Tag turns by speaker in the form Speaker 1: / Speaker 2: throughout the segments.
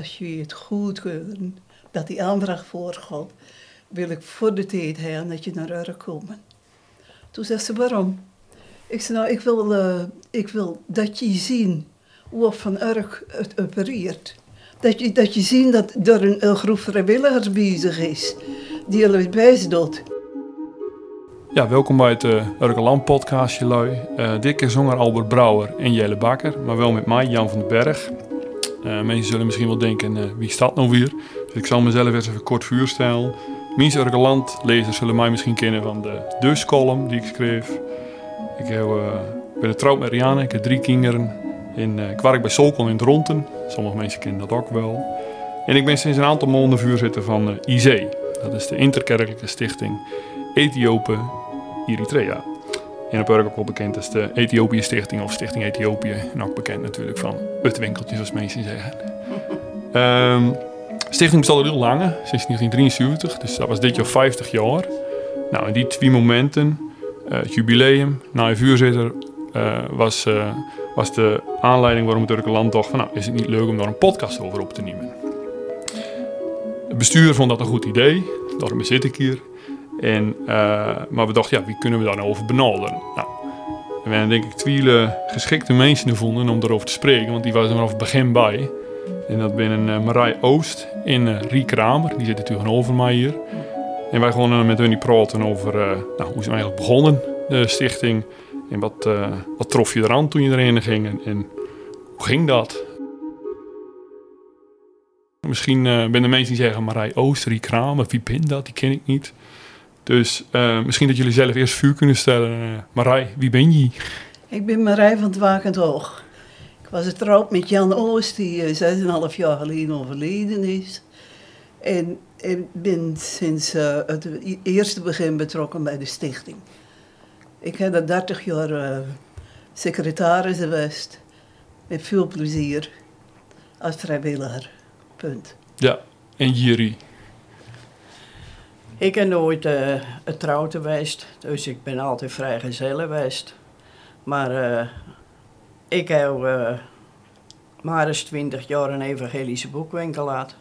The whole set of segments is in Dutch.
Speaker 1: Als je het goedkeuren dat die aanvraag voorgaat, wil ik voor de tijd heen dat je naar Urk komen. Toen zei ze, waarom? Ik zei, nou, ik wil, eh, ik wil dat je ziet hoe Van Urk het opereert. Dat je, dat je ziet dat er een, groep vrijwilligers bezig is, die bij doet.
Speaker 2: Ja, welkom bij het uh, Urkeland podcast, jullie. Uh, dit keer zonger Albert Brouwer en Jelle Bakker, maar wel met mij, Jan van den Berg. Uh, mensen zullen misschien wel denken, wie staat nou weer? Dus ik zal mezelf eens even kort vuurstellen. Mies Urkeland lezers zullen mij misschien kennen van de Dus die ik schreef. Ik heb, ben getrouwd met Rianne, ik heb drie kinderen. In, ik bij Solcon in Dronten, sommige mensen kennen dat ook wel. En ik ben sinds een aantal maanden vuurzitter van IC. Dat is de Interkerkelijke Stichting Ethiopen Eritrea. En op ook wel bekend als de Ethiopië Stichting of Stichting Ethiopië. En ook bekend natuurlijk van het winkeltje, zoals mensen zeggen. um, stichting bestaat al heel lang, sinds 1973. Dus dat was dit jaar 50 jaar. Nou, in die twee momenten, uh, het jubileum, na je vuurzitter, uh, was, uh, was de aanleiding waarom het land dacht van... nou, is het niet leuk om daar een podcast over op te nemen. Het bestuur vond dat een goed idee, daarom zit ik hier. En, uh, maar we dachten, ja, wie kunnen we daar nou over benaderen? Nou, we hebben denk ik twee geschikte mensen gevonden om daarover te spreken, want die waren er vanaf het begin bij. En dat binnen uh, Marij Oost en uh, Kramer, die zit natuurlijk over mij hier. En wij gewoon met hun praten over nou, hoe ze eigenlijk begonnen, de stichting. En wat, wat trof je eraan toen je erin ging en, hoe ging dat? Misschien ben er mensen die zeggen Marij Oost, Rie Kramer, wie ben dat? Die ken ik niet. Dus uh, misschien dat jullie zelf eerst vuur kunnen stellen. Uh, Marij, wie ben je?
Speaker 1: Ik ben Marij van het Wakend Hoog. Ik was getrouwd met Jan Oost, die uh, 6,5 jaar geleden overleden is. En ik ben sinds uh, het eerste begin betrokken bij de stichting. Ik heb er 30 jaar secretaris geweest. Met veel plezier. Als vrijwilliger. Punt.
Speaker 2: Ja, en Jiri?
Speaker 3: Ik heb nooit uh, getrouwd geweest, dus ik ben altijd vrijgezel geweest. Maar uh, ik heb uh, maar eens twintig jaar een evangelische boekwinkel gehad.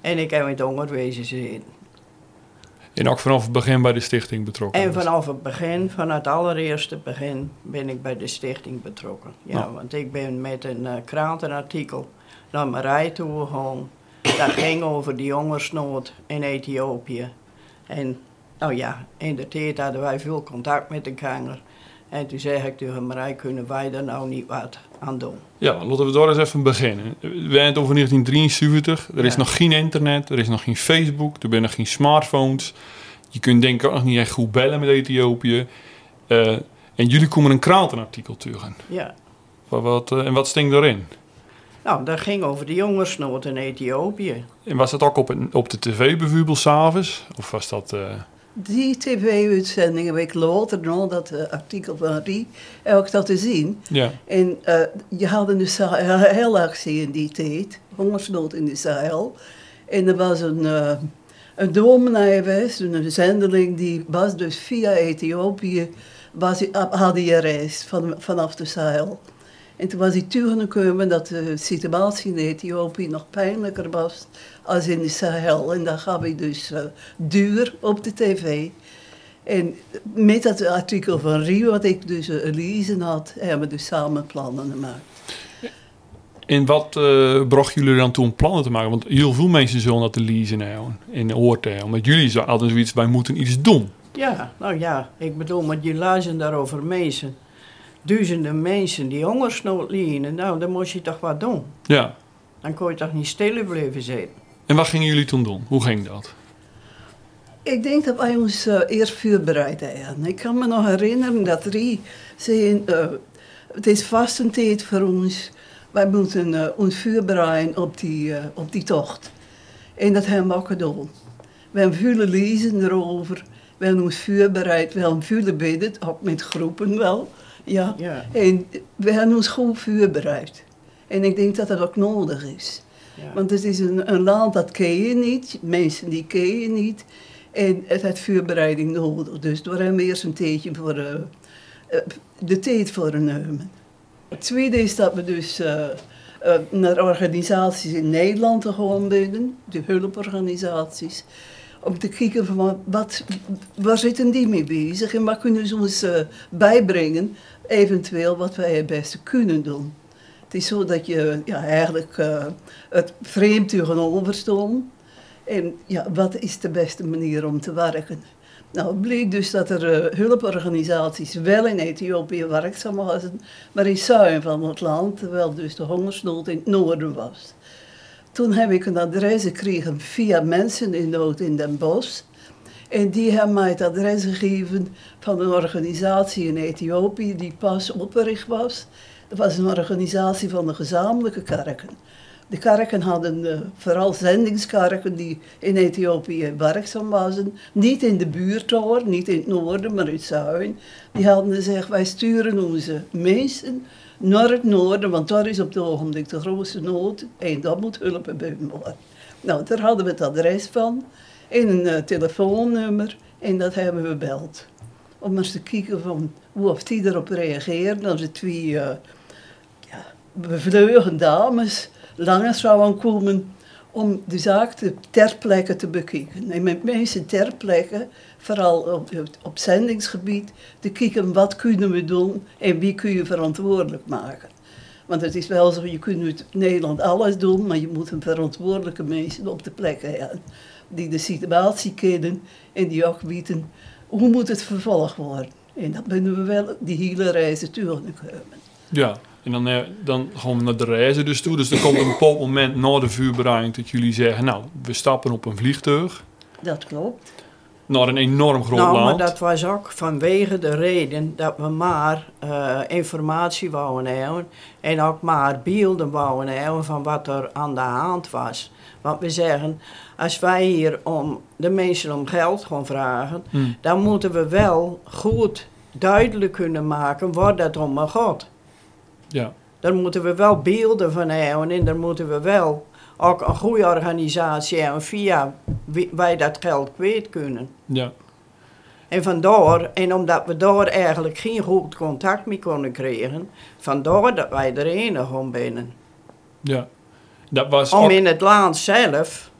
Speaker 3: En ik heb in het onderwezen gezeten.
Speaker 2: En ook vanaf het begin bij de stichting betrokken?
Speaker 3: En vanaf het begin, van het allereerste begin, ben ik bij de stichting betrokken. Ja, nou. want ik ben met een uh, krantenartikel naar Marij toe gegaan. Dat ging over de hongersnood in Ethiopië. En nou ja, in de tijd hadden wij veel contact met de kanger. En toen zei ik tegen Marij, kunnen wij daar nou niet wat aan doen?
Speaker 2: Ja, laten we daar eens even beginnen. We hebben het over 1973. Er is nog geen internet, er is nog geen Facebook, er zijn nog geen smartphones. Je kunt denk ik ook nog niet echt goed bellen met Ethiopië. Uh, en jullie komen een krantenartikel tegen.
Speaker 3: Ja.
Speaker 2: Wat, wat, uh, en wat stinkt daarin?
Speaker 3: Nou, dat ging over de jongersnood in Ethiopië.
Speaker 2: En was dat ook op, een, op de tv bijvoorbeeld s'avonds? Of was dat... Uh...
Speaker 1: Die tv-uitzending heb ik later nog, dat uh, artikel van Rie, heb ik dat te zien.
Speaker 2: Ja.
Speaker 1: En uh, je had een Sahel-actie in die tijd, hongersnood in de Sahel. En er was een, uh, een dominee geweest, een zendeling, die was dus via Ethiopië, was, had hij gereisd van, vanaf de Sahel. En toen was hij toegekomen dat de situatie in Ethiopië nog pijnlijker was als in de Sahel. En dan gaf hij dus uh, duur op de tv. En met dat artikel van Rio, wat ik dus uh, gelezen had, hebben we dus samen plannen gemaakt.
Speaker 2: En wat uh, bracht jullie dan toen plannen te maken? Want heel veel mensen zullen dat te lezen nou, in oorteel. Omdat jullie hadden zoiets, wij moeten iets doen.
Speaker 3: Ja, nou ja, ik bedoel, maar jullie lazen daarover mezen duizenden mensen die hongersnood lijden. Nou, dan moest je toch wat doen.
Speaker 2: Ja.
Speaker 3: Dan kon je toch niet stil blijven zitten.
Speaker 2: En wat gingen jullie toen doen? Hoe ging dat?
Speaker 1: Ik denk dat wij ons uh, eerst voorbereid hebben. Ik kan me nog herinneren dat Rie zei, uh, het is vast een tijd voor ons. Wij moeten uh, ons voorbereiden op die, op die tocht. En dat hebben we ook gedaan. We hebben veel lezen erover. We hebben ons voorbereid. We hebben veel bidden, ook met groepen wel. Ja.
Speaker 3: ja.
Speaker 1: En we hebben ons goed voorbereid. En ik denk dat dat ook nodig is.
Speaker 3: Ja.
Speaker 1: Want het is een, een land dat ken je niet, mensen die ken je niet. En het heeft voorbereiding nodig. Dus daar hebben we eerst een tijdje voor uh, de tijd voor nemen. Het tweede is dat we dus uh, eh, naar organisaties in Nederland te gaan binnen, de hulporganisaties, om te kijken van wat, waar zitten die mee bezig en wat kunnen ze ons bijbrengen, eventueel wat wij het beste kunnen doen. Het is zo dat je ja, eigenlijk uh, het vreemd tegenover stond. En ja, wat is de beste manier om te werken? Nou, het bleek dus dat er uh, hulporganisaties wel in Ethiopië werkzaam waren, maar in zuiden van het land, terwijl dus de hongersnood in het noorden was. Toen heb ik een adres gekregen via mensen in nood in Den Bosch. En die hebben mij het adres gegeven van een organisatie in Ethiopië die pas opgericht was. Dat was een organisatie van de gezamenlijke kerken. De kerken hadden uh, vooral zendingskerken die in Ethiopië werkzaam waren. Niet in de buurt hoor, niet in het noorden, maar in het zuiden. Die hadden gezegd, wij sturen onze mensen naar het noorden, want daar is op het ogenblik de grootste nood. En dat moet hulp bij worden. Nou, daar hadden we het adres van. En een uh, telefoonnummer. En dat hebben we gebeld. Om eens te kijken van hoe of die erop reageert. Dan ze twee uh, ja, bevleugende dames langs zouden komen om de zaak te, ter plekke te bekijken. En met mensen ter plekke, vooral op, op zendingsgebied, te kijken wat kunnen we doen en wie kun je verantwoordelijk maken. Want het is wel zo, je kunt in Nederland alles doen, maar je moet een verantwoordelijke mensen op de plek hebben. Die de situatie kennen en die ook weten hoe moet het vervolgd worden. En dat kunnen we wel die hele reizen kunnen komen.
Speaker 2: Ja, en dan, eh, dan gaan we naar de reizen dus toe. Dus er komt een bepaald moment na de vuurbereiding dat jullie zeggen... nou, we stappen op een vliegtuig.
Speaker 1: Dat klopt.
Speaker 2: Naar een enorm groot
Speaker 3: nou,
Speaker 2: land.
Speaker 3: maar dat was ook vanwege de reden dat we maar uh, informatie wouden hebben. En ook maar beelden wouden hebben van wat er aan de hand was. Want we zeggen, als wij hier om de mensen om geld gaan vragen...
Speaker 2: Hmm.
Speaker 3: dan moeten we wel goed duidelijk kunnen maken waar dat om gaat.
Speaker 2: Ja,
Speaker 3: Daar moeten we wel beelden van hebben en daar moeten we wel ook een goede organisatie hebben via wie wij dat geld kwijt kunnen.
Speaker 2: ja,
Speaker 3: En vandaar, en omdat we daar eigenlijk geen goed contact mee konden krijgen, vandaar dat wij er ene gaan binnen.
Speaker 2: ja. Dat was
Speaker 3: Om
Speaker 2: ook
Speaker 3: in het land zelf,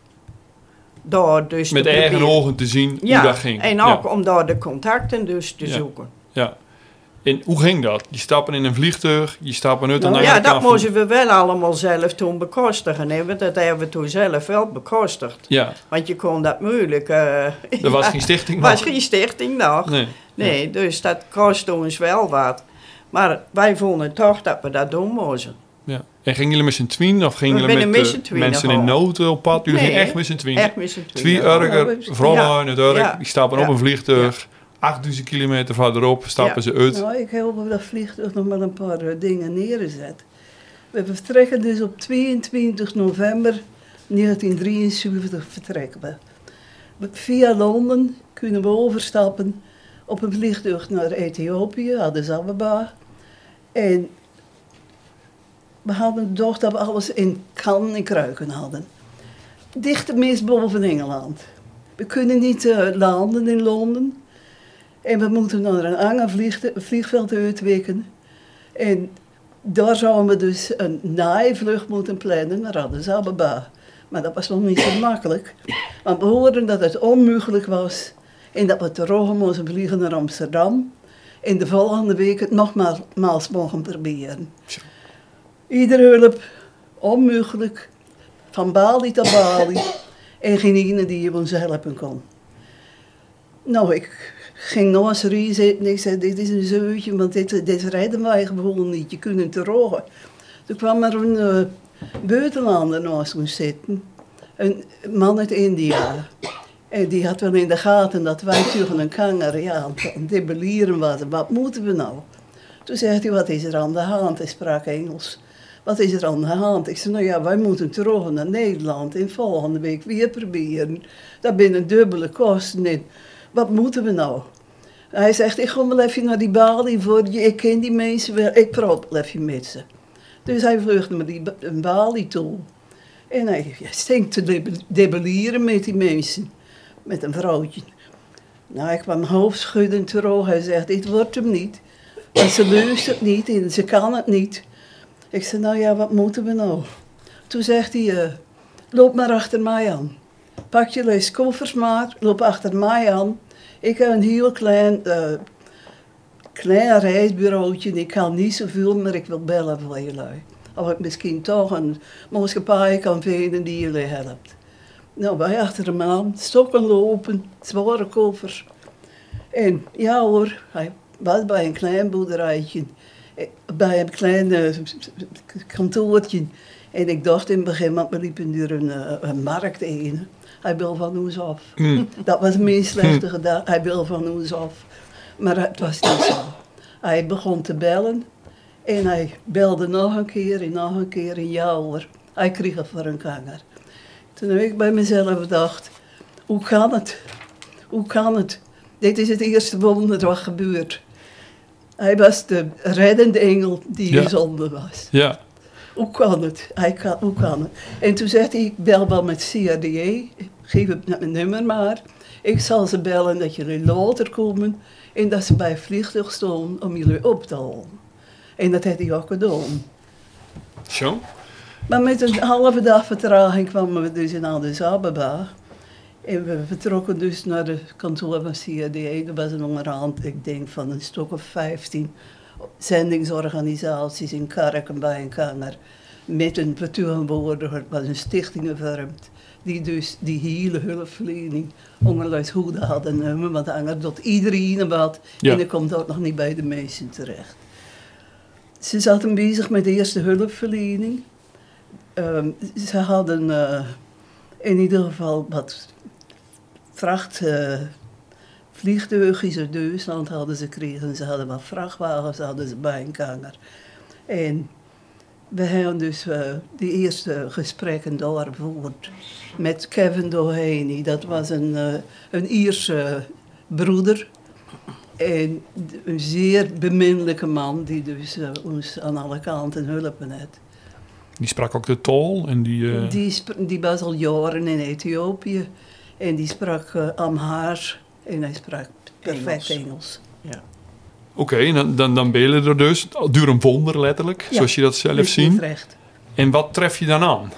Speaker 3: daar dus
Speaker 2: met eigen
Speaker 3: proberen-
Speaker 2: ogen te zien
Speaker 3: Ja,
Speaker 2: hoe dat ging.
Speaker 3: en
Speaker 2: Ja.
Speaker 3: ook om daar de contacten dus te
Speaker 2: Ja.
Speaker 3: zoeken.
Speaker 2: Ja. En hoe ging dat? Je stappen in een vliegtuig, je stappen uit
Speaker 1: Nou,
Speaker 2: de
Speaker 3: Ja,
Speaker 2: andere
Speaker 3: dat moesten we wel allemaal zelf toen bekostigen. Hè? want Dat hebben we toen zelf wel bekostigd.
Speaker 2: Ja,
Speaker 3: Want je kon dat moeilijk... eh
Speaker 2: er was geen stichting
Speaker 3: was
Speaker 2: nog.
Speaker 3: geen stichting nog.
Speaker 2: Nee.
Speaker 3: Nee, dus dat kostte ons wel wat. Maar wij vonden toch dat we dat doen moesten.
Speaker 2: Ja. En gingen jullie met z'n tweeën of gingen jullie met
Speaker 3: met
Speaker 2: eh, mensen in nood op pad? Jullie
Speaker 3: Nee,
Speaker 2: gingen echt met z'n tweeën?
Speaker 3: Echt met z'n
Speaker 2: Twee
Speaker 1: Ja.
Speaker 2: vrouwen in het Urk,
Speaker 3: Ja.
Speaker 2: die stappen op een vliegtuig. 8000 kilometer verderop stappen ze uit.
Speaker 1: Nou, ik heb op dat vliegtuig nog maar een paar eh, dingen neergezet. We vertrekken dus op 22 november 1973 vertrekken we. Via Londen kunnen we overstappen op een vliegtuig naar Ethiopië, Addis Ababa. En we hadden gedacht dat we alles in kan en kruiken hadden. Dichte mis boven Engeland. We kunnen niet eh, landen in Londen. En we moeten naar een ander vliegveld uitwijken. En daar zouden we dus een naaivlucht moeten plannen naar Addis Ababa. Maar dat was nog niet zo makkelijk. Want we hoorden dat het onmogelijk was. En dat we terug moesten vliegen naar Amsterdam. En de volgende week het nogmaals mogen proberen. Iedere hulp, onmogelijk. Van Bali tot Bali. En geen ene die ons helpen kon. Nou, ik ging erin zitten en ik zei, dit is een zeutje, want dit, dit redden wij gewoon niet. Je kunt het rogen. Toen kwam er een eh, buitenlander naast ons zitten. Een man uit India. En die had wel in de gaten dat wij tegen een kanger ja, waren. Wat moeten we nou? Toen zegt hij, wat is er aan de hand? Hij sprak Engels. Wat is er aan de hand? Ik zei, nou ja, wij moeten terug naar Nederland en volgende week weer proberen. Dat binnen dubbele kosten in. Wat moeten we nou? Hij zegt, ik ga wel even naar die balie voor. Ik ken die mensen wel, ik praat wel even met ze. Dus hij vluchtte naar die balie toe. En hij stinkt te deb- debelieren met die mensen. Met een vrouwtje. Nou, ik kwam hoofdschuddend terug. Hij zegt, dit wordt hem niet. Want ze luistert niet en ze kan het niet. Ik zei, nou ja, wat moeten we nou? Toen zegt hij, eh, loop maar achter mij aan. Pak je les koffers maar, loop achter mij aan. Ik heb een heel klein, uh, klein reisbureautje. Ik kan niet zoveel, maar ik wil bellen voor jullie. Of ik misschien toch een maatschappij kan vinden die jullie helpt. Nou, wij achter hem aan, stokken lopen, zware koffers. En ja hoor, hij was bij een klein boerderijtje, bij een klein uh, kantoortje. En ik dacht in het begin, want we liepen een, uh, een markt heen. Hij wil van ons af. Mm. Dat was mijn slechte mm. gedachte. Hij wil van ons af. Maar het was niet zo. Hij begon te bellen. En hij belde nog een keer en nog een keer. En ja hoor, hij kreeg het voor een kanger. Toen heb ik bij mezelf gedacht, hoe kan het? Hoe kan het? Dit is het eerste wonder wat gebeurt. Hij was de reddende engel die ja. gezonden was.
Speaker 2: Ja.
Speaker 1: Hoe kan het? Hij kan, hoe kan het? En toen zegt hij, ik bel wel met CRDE, geef het mijn nummer maar. Ik zal ze bellen dat jullie later komen en dat ze bij het vliegtuig staan om jullie op te halen. En dat heeft hij ook gedaan.
Speaker 2: Zo?
Speaker 1: Maar met een halve dag vertraging kwamen we dus in Addis Ababa. En we vertrokken dus naar de kantoor van CRDE. Er was een onderhand, ik denk van een stuk of 15 zendingsorganisaties in Karken bij een kamer. Met een vertegenwoordiger, was een stichting gevormd. Die dus die hele hulpverlening onderluid goed hadden nemen. Want anders doet iedereen wat. Ja. En dan komt ook nog niet bij de mensen terecht. Ze zaten bezig met de eerste hulpverlening. Um, ze hadden uh, in ieder geval wat vracht, uh, uit Duitsland hadden ze gekregen. Ze hadden wat vrachtwagens hadden ze bij een kanger. En we hebben dus uh, de eerste gesprekken doorgevoerd met Kevin Doheny. Dat was een, uh, een Ierse broeder. En een zeer beminnelijke man die dus uh, ons aan alle kanten hulpen heeft.
Speaker 2: Die sprak ook de tol? En die,
Speaker 1: die, die was al jaren in Ethiopië. En die sprak uh, Amhaar en hij sprak perfect Engels.
Speaker 2: Ja. Oké, okay, dan, dan, dan ben je er dus. Duur een wonder letterlijk, zoals je dat zelf ziet. En wat tref je dan aan?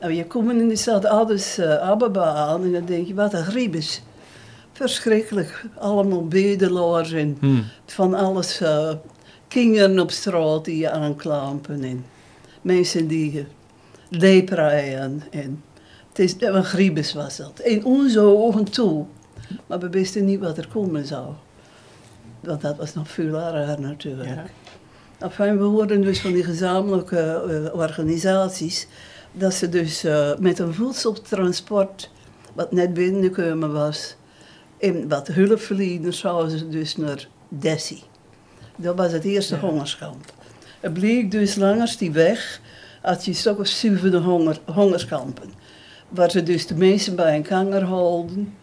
Speaker 1: Nou, je komt in de stad Addis uh, Ababa aan en dan denk je, wat een griebes. Verschrikkelijk. Allemaal bedelaars en hmm. van alles. Uh, kinderen op straat die je aanklampen en mensen die uh, en is, een griebes was dat. In onze ogen toe. Maar we wisten niet wat er komen zou. Want dat was nog veel erger natuurlijk. Ja. Enfin, we hoorden dus van die gezamenlijke uh, organisaties dat ze dus uh, met een voedseltransport, wat net binnengekomen was, en wat hulpverleners zouden ze dus naar Dessie. Dat was het eerste ja. hongerskamp. Het bleek dus langs die weg, had je toch of honger, hongerskampen waar ze dus de mensen bij een kanger houden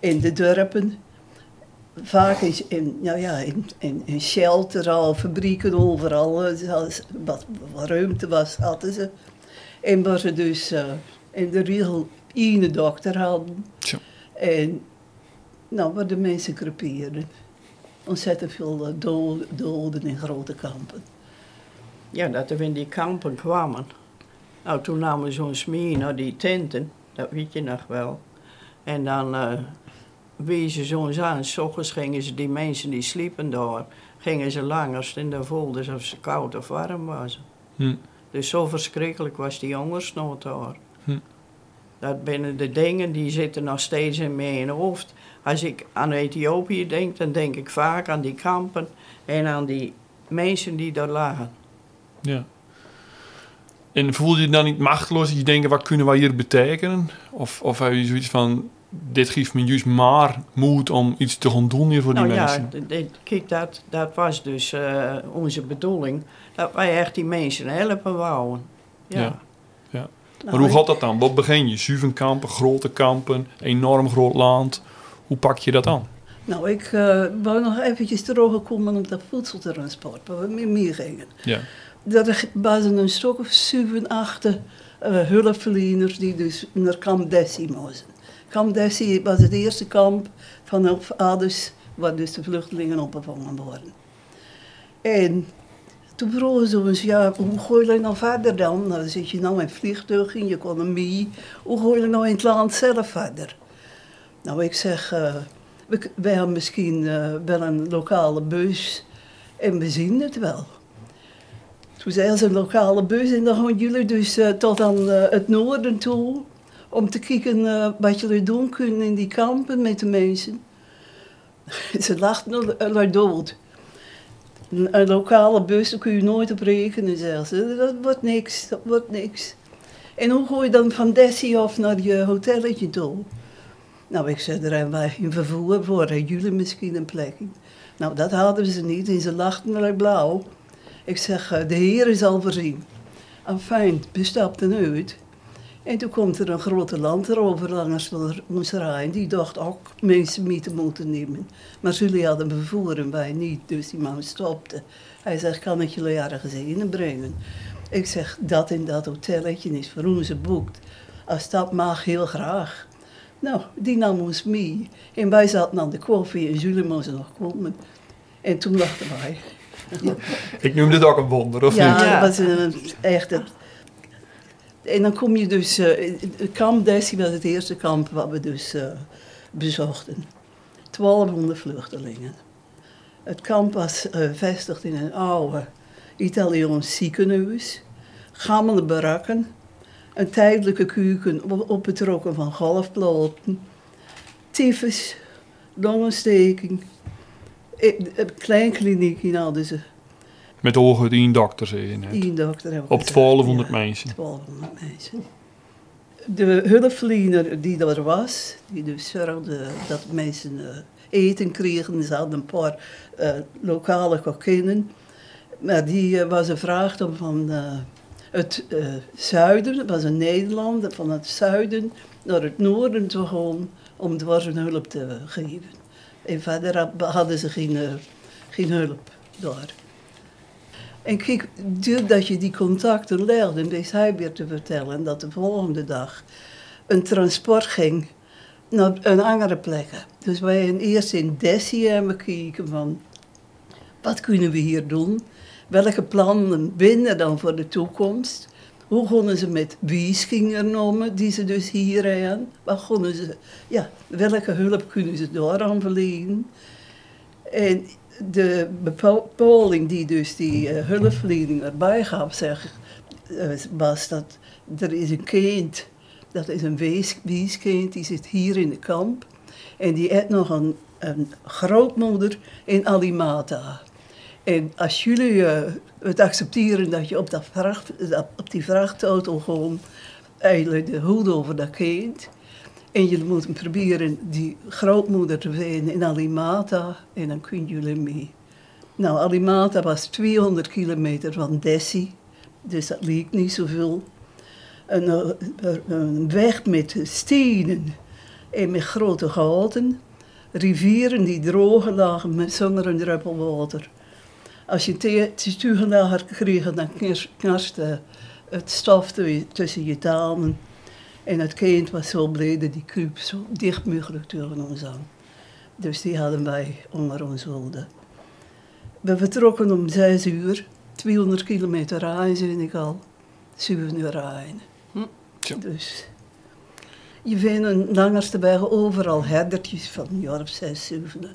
Speaker 1: in de dorpen. Vaak in, nou ja, in, in, in shelter al, fabrieken overal, wat, wat ruimte was, hadden ze. En waar ze dus uh, in de regel één dokter hadden. Tja. En nou, waar de mensen crepeerden. Ontzettend veel doden, doden in grote kampen.
Speaker 3: Ja, dat er in die kampen kwamen. Nou, toen namen we zo'n smee naar die tenten, dat weet je nog wel. En dan uh, wezen ze ons aan. S ochtends gingen ze, die mensen die sliepen daar, gingen ze langers in de voelde of ze koud of warm was. Hm. Dus zo verschrikkelijk was die hongersnood daar. Hm. Dat binnen de dingen, die zitten nog steeds in mijn hoofd. Als ik aan Ethiopië denk, dan denk ik vaak aan die kampen en aan die mensen die daar lagen.
Speaker 2: Ja. En voel je je dan niet machteloos? Dat je denkt, wat kunnen wij hier betekenen? Of, of heb je zoiets van, dit geeft me juist maar moed om iets te gaan doen hier voor die nou, mensen?
Speaker 3: Ja, kijk, dat, dat was dus uh, onze bedoeling. Dat wij echt die mensen helpen wouden. Ja. ja.
Speaker 2: ja. Maar hoe gaat dat dan? Wat begin je? Zuvenkampen, grote kampen, enorm groot land. Hoe pak je dat aan?
Speaker 1: Nou, ik uh, wou nog eventjes terugkomen op dat voedseltransport, waar we mee, mee gingen. Ja dat waren een stuk of zeven, acht uh, hulpverleners die dus naar kamp Dessie moesten. Kamp Dessie was het eerste kamp vanaf Adus waar dus de vluchtelingen opgevangen worden. En Toen vroegen ze ons, ja, hoe gooi je nou verder dan? Nou, dan zit je nou in vliegtuig in je economie. Hoe gooi je nou in het land zelf verder? Nou, ik zeg, uh, we, wij hebben misschien uh, wel een lokale bus en we zien het wel. Toen zei ze een lokale bus en dan gaan jullie dus uh, tot aan het noorden toe om te kijken wat jullie doen kunnen in die kampen met de mensen. ze lachten er dood. Een, lokale bus, daar kun je nooit op rekenen, zeggen ze. Dat wordt niks, dat wordt niks. En hoe gooi je dan van Dessie af naar je hotelletje toe? Nou, ik zei, er hebben wij een vervoer voor, jullie misschien een plekje. Nou, dat hadden ze niet en ze lachten er blauw. Ik zeg, de Heer is al voorzien. Enfin, we stapten uit. En toen komt er een grote landrover langs rijden. Die dacht ook mensen mee te moeten nemen. Maar jullie hadden vervoer en wij niet, dus die man stopte. Hij zegt, kan ik jullie ergens heen brengen? Ik zeg, dat in dat hotelletje is voor ons geboekt. Als dat mag, heel graag. Nou, die nam ons mee. En wij zaten aan de koffie en jullie moesten nog komen. En toen dachten wij...
Speaker 2: Ik noem dit ook een wonder, of
Speaker 1: ja,
Speaker 2: niet?
Speaker 1: Ja, dat was een, echt... En dan kom je dus... Uh, kamp Dessie was het eerste kamp wat we dus uh, bezochten. 1200 vluchtelingen. Het kamp was gevestigd uh, in een oude Italiaans ziekenhuis. Gammele barakken. Een tijdelijke keuken op, opgetrokken van golfplaten. Tyfus, longontsteking. Een klein kliniekje hadden ze.
Speaker 2: Met ogen één dokter, zei je net.
Speaker 1: Eén dokter.
Speaker 2: Op 1200 ja, mensen.
Speaker 1: 1200 mensen. De hulpverlener die er was, die dus zorgde dat mensen eten kregen, ze hadden een paar uh, lokale kokinnen. Maar die uh, was gevraagd om van het zuiden, dat was in Nederland, van het zuiden naar het noorden te gaan om dwars een hulp te geven. En verder hadden ze geen, geen hulp daar. En kijk, doordat je die contacten legde, wist hij weer te vertellen dat de volgende dag een transport ging naar een andere plekken. Dus wij hebben eerst in Dessie hebben gekeken van, wat kunnen we hier doen? Welke plannen binnen dan voor de toekomst? Hoe konden ze met wieskingen noemen, die ze dus hier hebben? Wat ze, ja, welke hulp kunnen ze daar aan verlenen? En de bepaling die dus die uh, hulpverlening erbij gaf, zeg, uh, was dat er is een kind, dat is een wees, weeskind, die zit hier in de kamp. En die heeft nog een, een grootmoeder in Alimata. En als jullie uh, het accepteren dat je op, dat op die vrachtauto gewoon eigenlijk de hoed over dat kind en je moet proberen die grootmoeder te vinden in Alimata en dan kunnen jullie mee. Nou, Alimata was 200 kilometer van Dessie, dus dat leek niet zoveel. Een, een, een weg met stenen en met grote gaten. Rivieren die droog lagen met zonder een druppel water. Als je te toegelaten had gekregen, dan knarste het stof tussen je tanden. En het kind was zo blij dat die kruip zo dicht mogelijk tegen ons aan. Dus die hadden wij onder ons wilde. We vertrokken om zes uur, 200 kilometer rijden, zei ik al. Zeven uur rijden. Hm. Dus je vindt langs de weg overal herdertjes van een jaar of zes, zeven.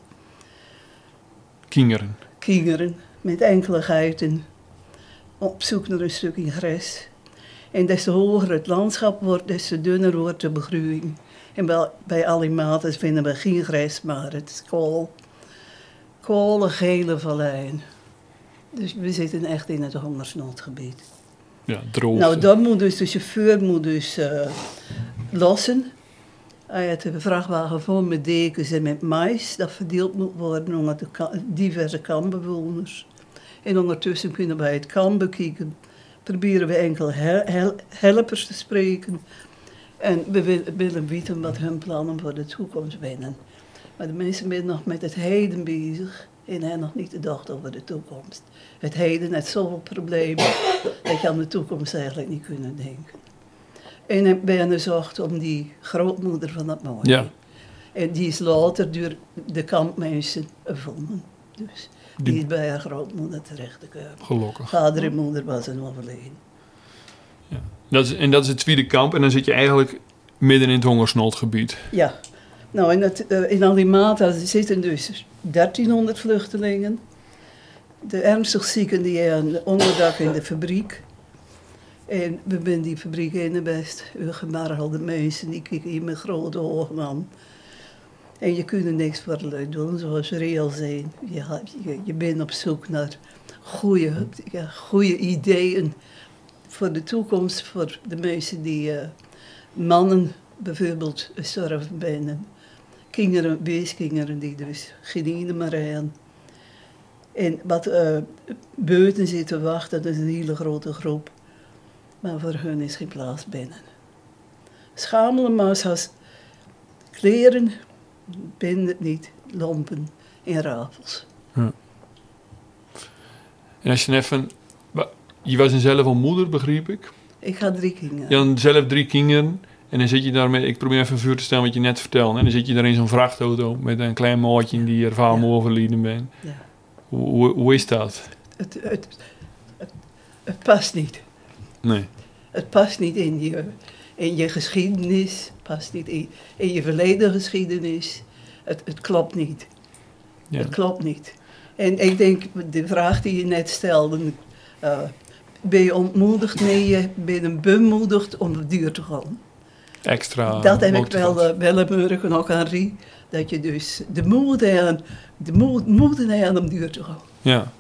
Speaker 2: Kingeren.
Speaker 1: Kingeren, met enkele geiten. Op zoek naar een stukje gras. En des te hoger het landschap wordt, des te dunner wordt de begroeiing. En bij, bij Alimates vinden we geen gras, maar het is kool. Kolen, gele valleien. Dus we zitten echt in het hongersnoodgebied.
Speaker 2: Ja, droog.
Speaker 1: Nou, dan moet dus de chauffeur moet dus uh, lossen. Hij heeft een vrachtwagen vol met dekens en met mais. Dat verdeeld moet worden onder de diverse kampbewoners. En ondertussen kunnen wij het kamp bekijken proberen we enkel hel helpers te spreken. En we willen weten wat hun plannen voor de toekomst zijn. Maar de mensen zijn nog met het heden bezig en hebben nog niet gedacht over de toekomst. Het heden heeft zoveel problemen dat je aan de toekomst eigenlijk niet kunnen denken. En ik ben gezocht om die grootmoeder van dat mooie.
Speaker 2: Ja.
Speaker 1: En die is later door de kampmensen gevonden. Dus Die
Speaker 2: Die,
Speaker 1: is bij haar grootmoeder terechtgekomen.
Speaker 2: gelukkig.
Speaker 1: Vader en moeder was een overleden.
Speaker 2: Dat is, en dat is het tweede kamp. En dan zit je eigenlijk midden in het hongersnoodgebied.
Speaker 1: Ja, nou in, het, eh, in Alimata zitten dus 1300 vluchtelingen. De ernstig zieken die hebben onderdak in de fabriek. En we zijn die fabriek in de best. We gemarrelde mensen, die kijken hier met grote ogen aan. En je kunt er niks voor doen, zoals reëel zijn. Je, je, je bent op zoek naar goede, goede ideeën voor de toekomst, voor de mensen die eh, mannen bijvoorbeeld gestorven zijn. Kinderen, weeskinderen die dus meer hebben. En wat eh buiten zitten wachten, dat is een hele grote groep. Maar voor hun is geen plaats binnen. Schamelen maar als kleren, binnen het niet, lompen en rafels.
Speaker 2: En als je even... Je was zelf al moeder, begreep ik.
Speaker 1: Ik ga drie kinderen.
Speaker 2: Je had zelf drie kinderen. En dan zit je daar met... Ik probeer even vuur te stellen wat je net vertelde. En dan zit je daar in zo'n vrachtauto met een klein maatje die er vaak
Speaker 1: Ja.
Speaker 2: overleden bent.
Speaker 1: Ja.
Speaker 2: Hoe, hoe, hoe is dat?
Speaker 1: Het, het, het, het past niet.
Speaker 2: Nee.
Speaker 1: Het past niet in je, in je geschiedenis, past niet in, in je verleden geschiedenis. Het, het klopt niet.
Speaker 2: Ja.
Speaker 1: Het klopt niet. En ik denk, de vraag die je net stelde, eh, ben je ontmoedigd? Nee, je bent bemoedigd om op duur te gaan.
Speaker 2: Extra
Speaker 1: dat heb ik wel, uh, wel een morgen ook aan Rie. Dat je dus de moed hebt, de moed, moed hebt om duur te gaan.
Speaker 2: Ja.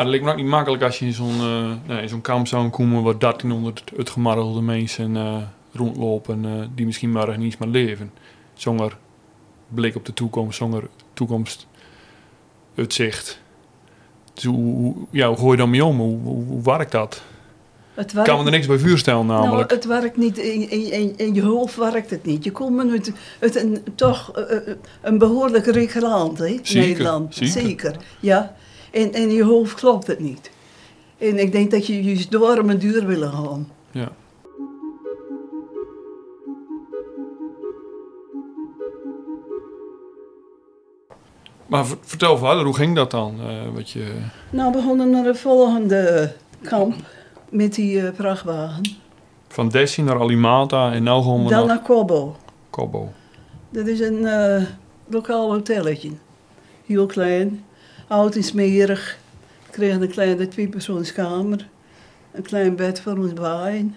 Speaker 2: Maar het lijkt me ook niet makkelijk als je in zo'n eh, nee, in zo'n kamp zou komen waar 1300 uitgemarrelde mensen eh, rondlopen eh, die misschien morgen niet eens meer leven. Zonder blik op de toekomst, zonder toekomst uitzicht. Dus hoe, hoe- ja, hoe gooi je dan mee om? Hoe, hoe, hoe werkt dat?
Speaker 1: Het werkt,
Speaker 2: kan me er niks bij vuur stellen namelijk.
Speaker 1: Nou, het werkt niet, in, in, in, in je hoofd werkt het niet. Je komt uit een, toch een behoorlijk rijk land, hè?
Speaker 2: Zeker,
Speaker 1: Nederland.
Speaker 2: zeker.
Speaker 1: ja. En in je hoofd klopt het niet. En ik denk dat je juist door een duur willen gaan.
Speaker 2: Ja. Maar ver- vertel verder, hoe ging dat dan? Eh, wat je,
Speaker 1: Nou, we begonnen naar de volgende kamp met die eh, vrachtwagen.
Speaker 2: van Dessie naar Alimata en gaan we
Speaker 1: Dan
Speaker 2: naar
Speaker 1: naar Kobo.
Speaker 2: Kobo.
Speaker 1: Dat is een eh, lokaal hotelletje. Heel klein, oud en smerig. We kregen een kleine tweepersoonskamer. Een klein bed voor ons beiden.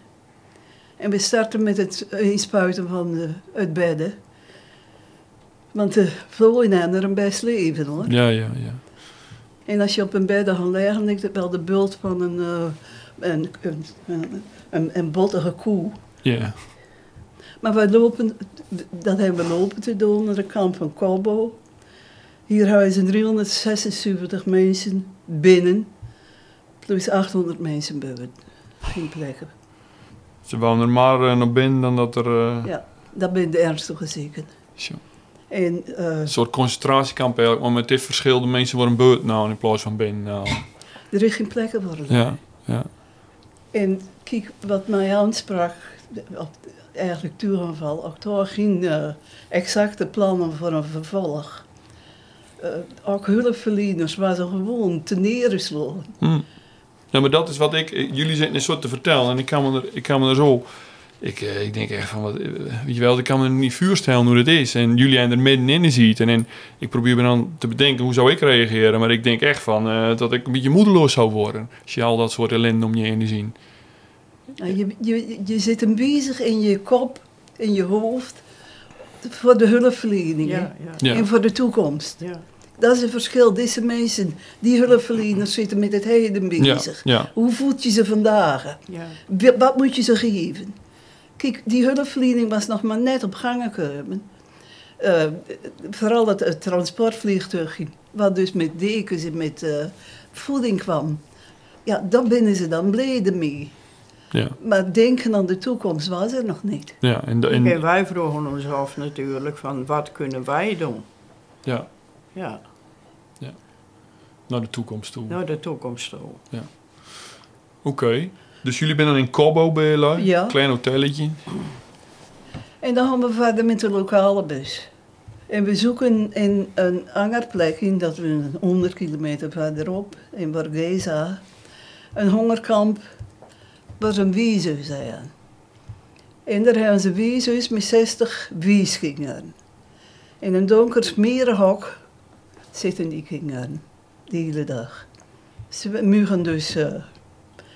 Speaker 1: En we starten met het inspuiten van de, het bedden. Want de hebben er een best leven hoor.
Speaker 2: Ja, ja, ja.
Speaker 1: En als je op een bed gaat liggen, ligt het wel de bult van een, eh, een, een, een, een, bottige koe.
Speaker 2: Ja,
Speaker 1: Maar wij lopen, dat hebben we lopen te doen naar de kamp van Kobo. Hier huizen 376 mensen binnen, plus 800 mensen buiten. Geen plekken.
Speaker 2: ze wouden er maar eh, naar binnen dan dat er... eh,
Speaker 1: Ja, dat zijn de ernstige zieken.
Speaker 2: zo.
Speaker 1: En eh,
Speaker 2: Een soort concentratiekamp eigenlijk, maar met dit verschil, de mensen worden beurt nou in plaats van binnen nou.
Speaker 1: er is geen plekken voor.
Speaker 2: Ja, ja.
Speaker 1: En kijk, wat mij aansprak, eigenlijk toegeval, ook daar geen exacte plannen voor een vervolg. Eh, ook hulpverleners waar ze gewoon te neergesloten.
Speaker 2: Hm. Ja, maar dat is wat ik... eh, Jullie zitten een soort te vertellen en ik kan me er, ik kan me er zo... Ik, eh, ik denk echt van, wat, weet je wel, ik kan me niet voorstellen hoe het is. En jullie zijn er middenin zitten. En ik probeer me dan te bedenken, hoe zou ik reageren? Maar ik denk echt van, eh, dat ik een beetje moedeloos zou worden. Als je al dat soort ellende om je heen ziet.
Speaker 1: Nou, je, je, je zit hem bezig in je kop, in je hoofd, voor de hulpverlening hè?
Speaker 3: Ja, ja,
Speaker 2: Ja.
Speaker 1: en voor de toekomst.
Speaker 3: ja.
Speaker 1: Dat is het verschil. Deze mensen, die hulpverleners, zitten met het heden bezig.
Speaker 2: ja,
Speaker 1: Hoe voelt je ze vandaag? Wat moet je ze geven? Kijk, die hulpverlening was nog maar net op gang gekomen. Eh, vooral het, het transportvliegtuig, wat dus met dekens en met eh, voeding kwam. Ja, daar binnen ze dan blij mee.
Speaker 2: ja,
Speaker 1: Maar denken aan de toekomst was er nog niet.
Speaker 2: ja. En, de-
Speaker 3: En
Speaker 2: en,
Speaker 3: wij vroegen ons af natuurlijk van wat kunnen wij doen?
Speaker 2: ja,
Speaker 3: Ja,
Speaker 2: naar de toekomst toe.
Speaker 3: naar de toekomst toe.
Speaker 2: Oké. Dus jullie zijn dan in Kobo bij?
Speaker 1: Ja.
Speaker 2: Klein hotelletje.
Speaker 1: En dan gaan we verder met de lokale bus. En we zoeken in een ander plek, in dat we 100 kilometer verderop, in Borghesa, een hongerkamp waar een wiezus zijn. En daar hebben ze wiezus met 60 wieskinderen. In een donker smerenhok zitten die kinderen, de hele dag. Ze mogen dus uh,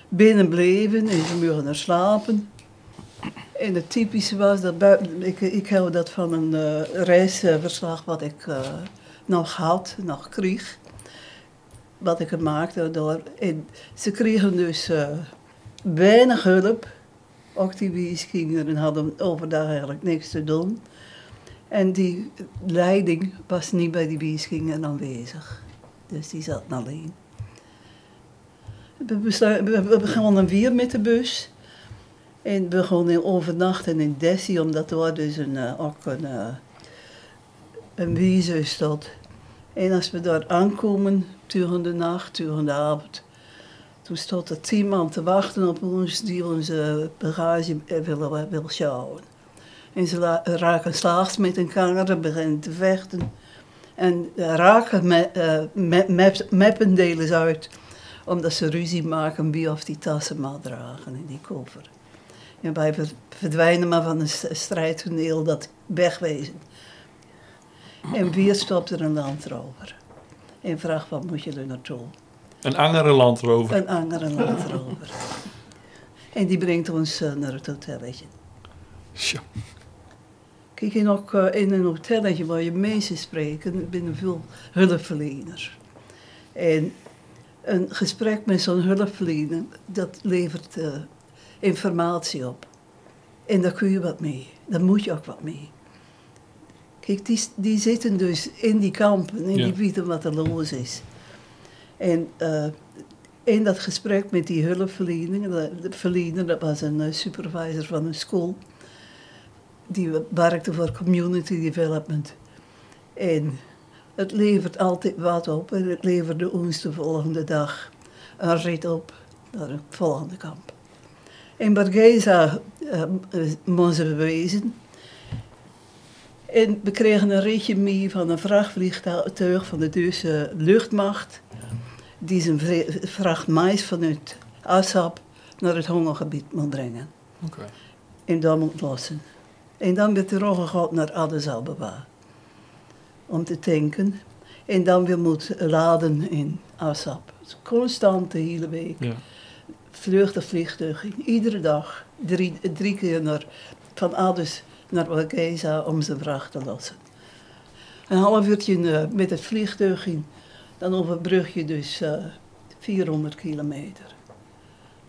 Speaker 1: binnen blijven en ze mogen er slapen. En het typische was dat buiten, ik, ik hou dat van een uh, reisverslag wat ik uh, nog had, nog kreeg. Wat ik maakte door. Ze kregen dus weinig hulp. Ook die wieskinderen hadden overdag eigenlijk niks te doen. En die leiding was niet bij die wieskinderen aanwezig. Dus die zat alleen. We, begonnen weer met de bus. En we begonnen overnachten in Dessie, omdat er dus een, uh, ook een, uh, een wiese stond. En als we daar aankomen, tegen de nacht, tegen de avond, toen stond er tien man te wachten op ons die onze bagage willen, willen sjouwen. En ze raken slaags met een kanger, beginnen te vechten. En raken me, uh, me, meppendelen uit, omdat ze ruzie maken wie of die tassen mag dragen in die koffer. En wij verdwijnen maar van een strijdtoneel dat wegwezen. En weer stopt er een landrover. En vraagt, wat moet je er naartoe?
Speaker 2: Een andere landrover?
Speaker 1: Een andere landrover. en die brengt ons uh, naar het hotelletje.
Speaker 2: Tja.
Speaker 1: Kijk, in, ook, uh, in een hotelletje waar je mensen spreken, binnen veel hulpverleners. En een gesprek met zo'n hulpverlener, dat levert... Uh, informatie op. En daar kun je wat mee. Daar moet je ook wat mee. Kijk, die, die zitten dus in die kampen en
Speaker 2: Ja.
Speaker 1: die weten wat er los is. En eh, in dat gesprek met die hulpverlener, de, de verlener, dat was een eh, supervisor van een school, die werkte voor community development. En het levert altijd wat op en het leverde ons de volgende dag een rit op naar het volgende kamp. In Bargeza uh, moesten we wezen. En we kregen een ritje mee van een vrachtvliegtuig van de Duitse luchtmacht. Die zijn vracht mais vanuit Assab naar het hongergebied moet brengen.
Speaker 2: Oké.
Speaker 1: En dan moet lossen. En dan werd er overgehaald naar Addis Ababa. Om te tanken. En dan weer moet laden in Assab. Constant de hele week
Speaker 2: Ja.
Speaker 1: vlucht vliegtuig. Iedere dag drie, drie keer naar, van Addis naar Hargeisa om zijn vracht te lossen. Een half uurtje eh, met het vliegtuig in, dan overbrug je dus eh, 400 kilometer.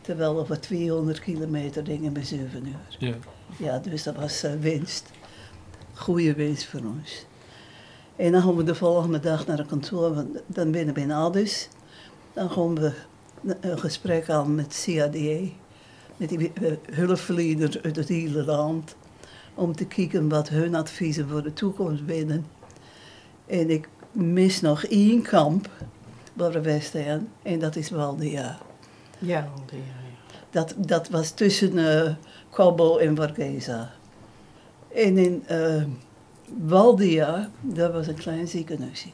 Speaker 1: Terwijl over 200 kilometer dingen bij 7 uur.
Speaker 2: Ja.
Speaker 1: Ja, dus dat was eh, winst. Goede winst voor ons. En dan gaan we de volgende dag naar het kantoor, want dan binnen bij Addis. Dan gaan we een gesprek aan met CADE, met die eh, hulpverleners uit het hele land, om te kijken wat hun adviezen voor de toekomst binnen. En ik mis nog één kamp waar we zijn, en dat is.
Speaker 3: Ja, die, ja, ja.
Speaker 1: Dat, dat was tussen eh Cabo en Vargeza. En in eh Waldia, dat was een klein ziekenhuisje.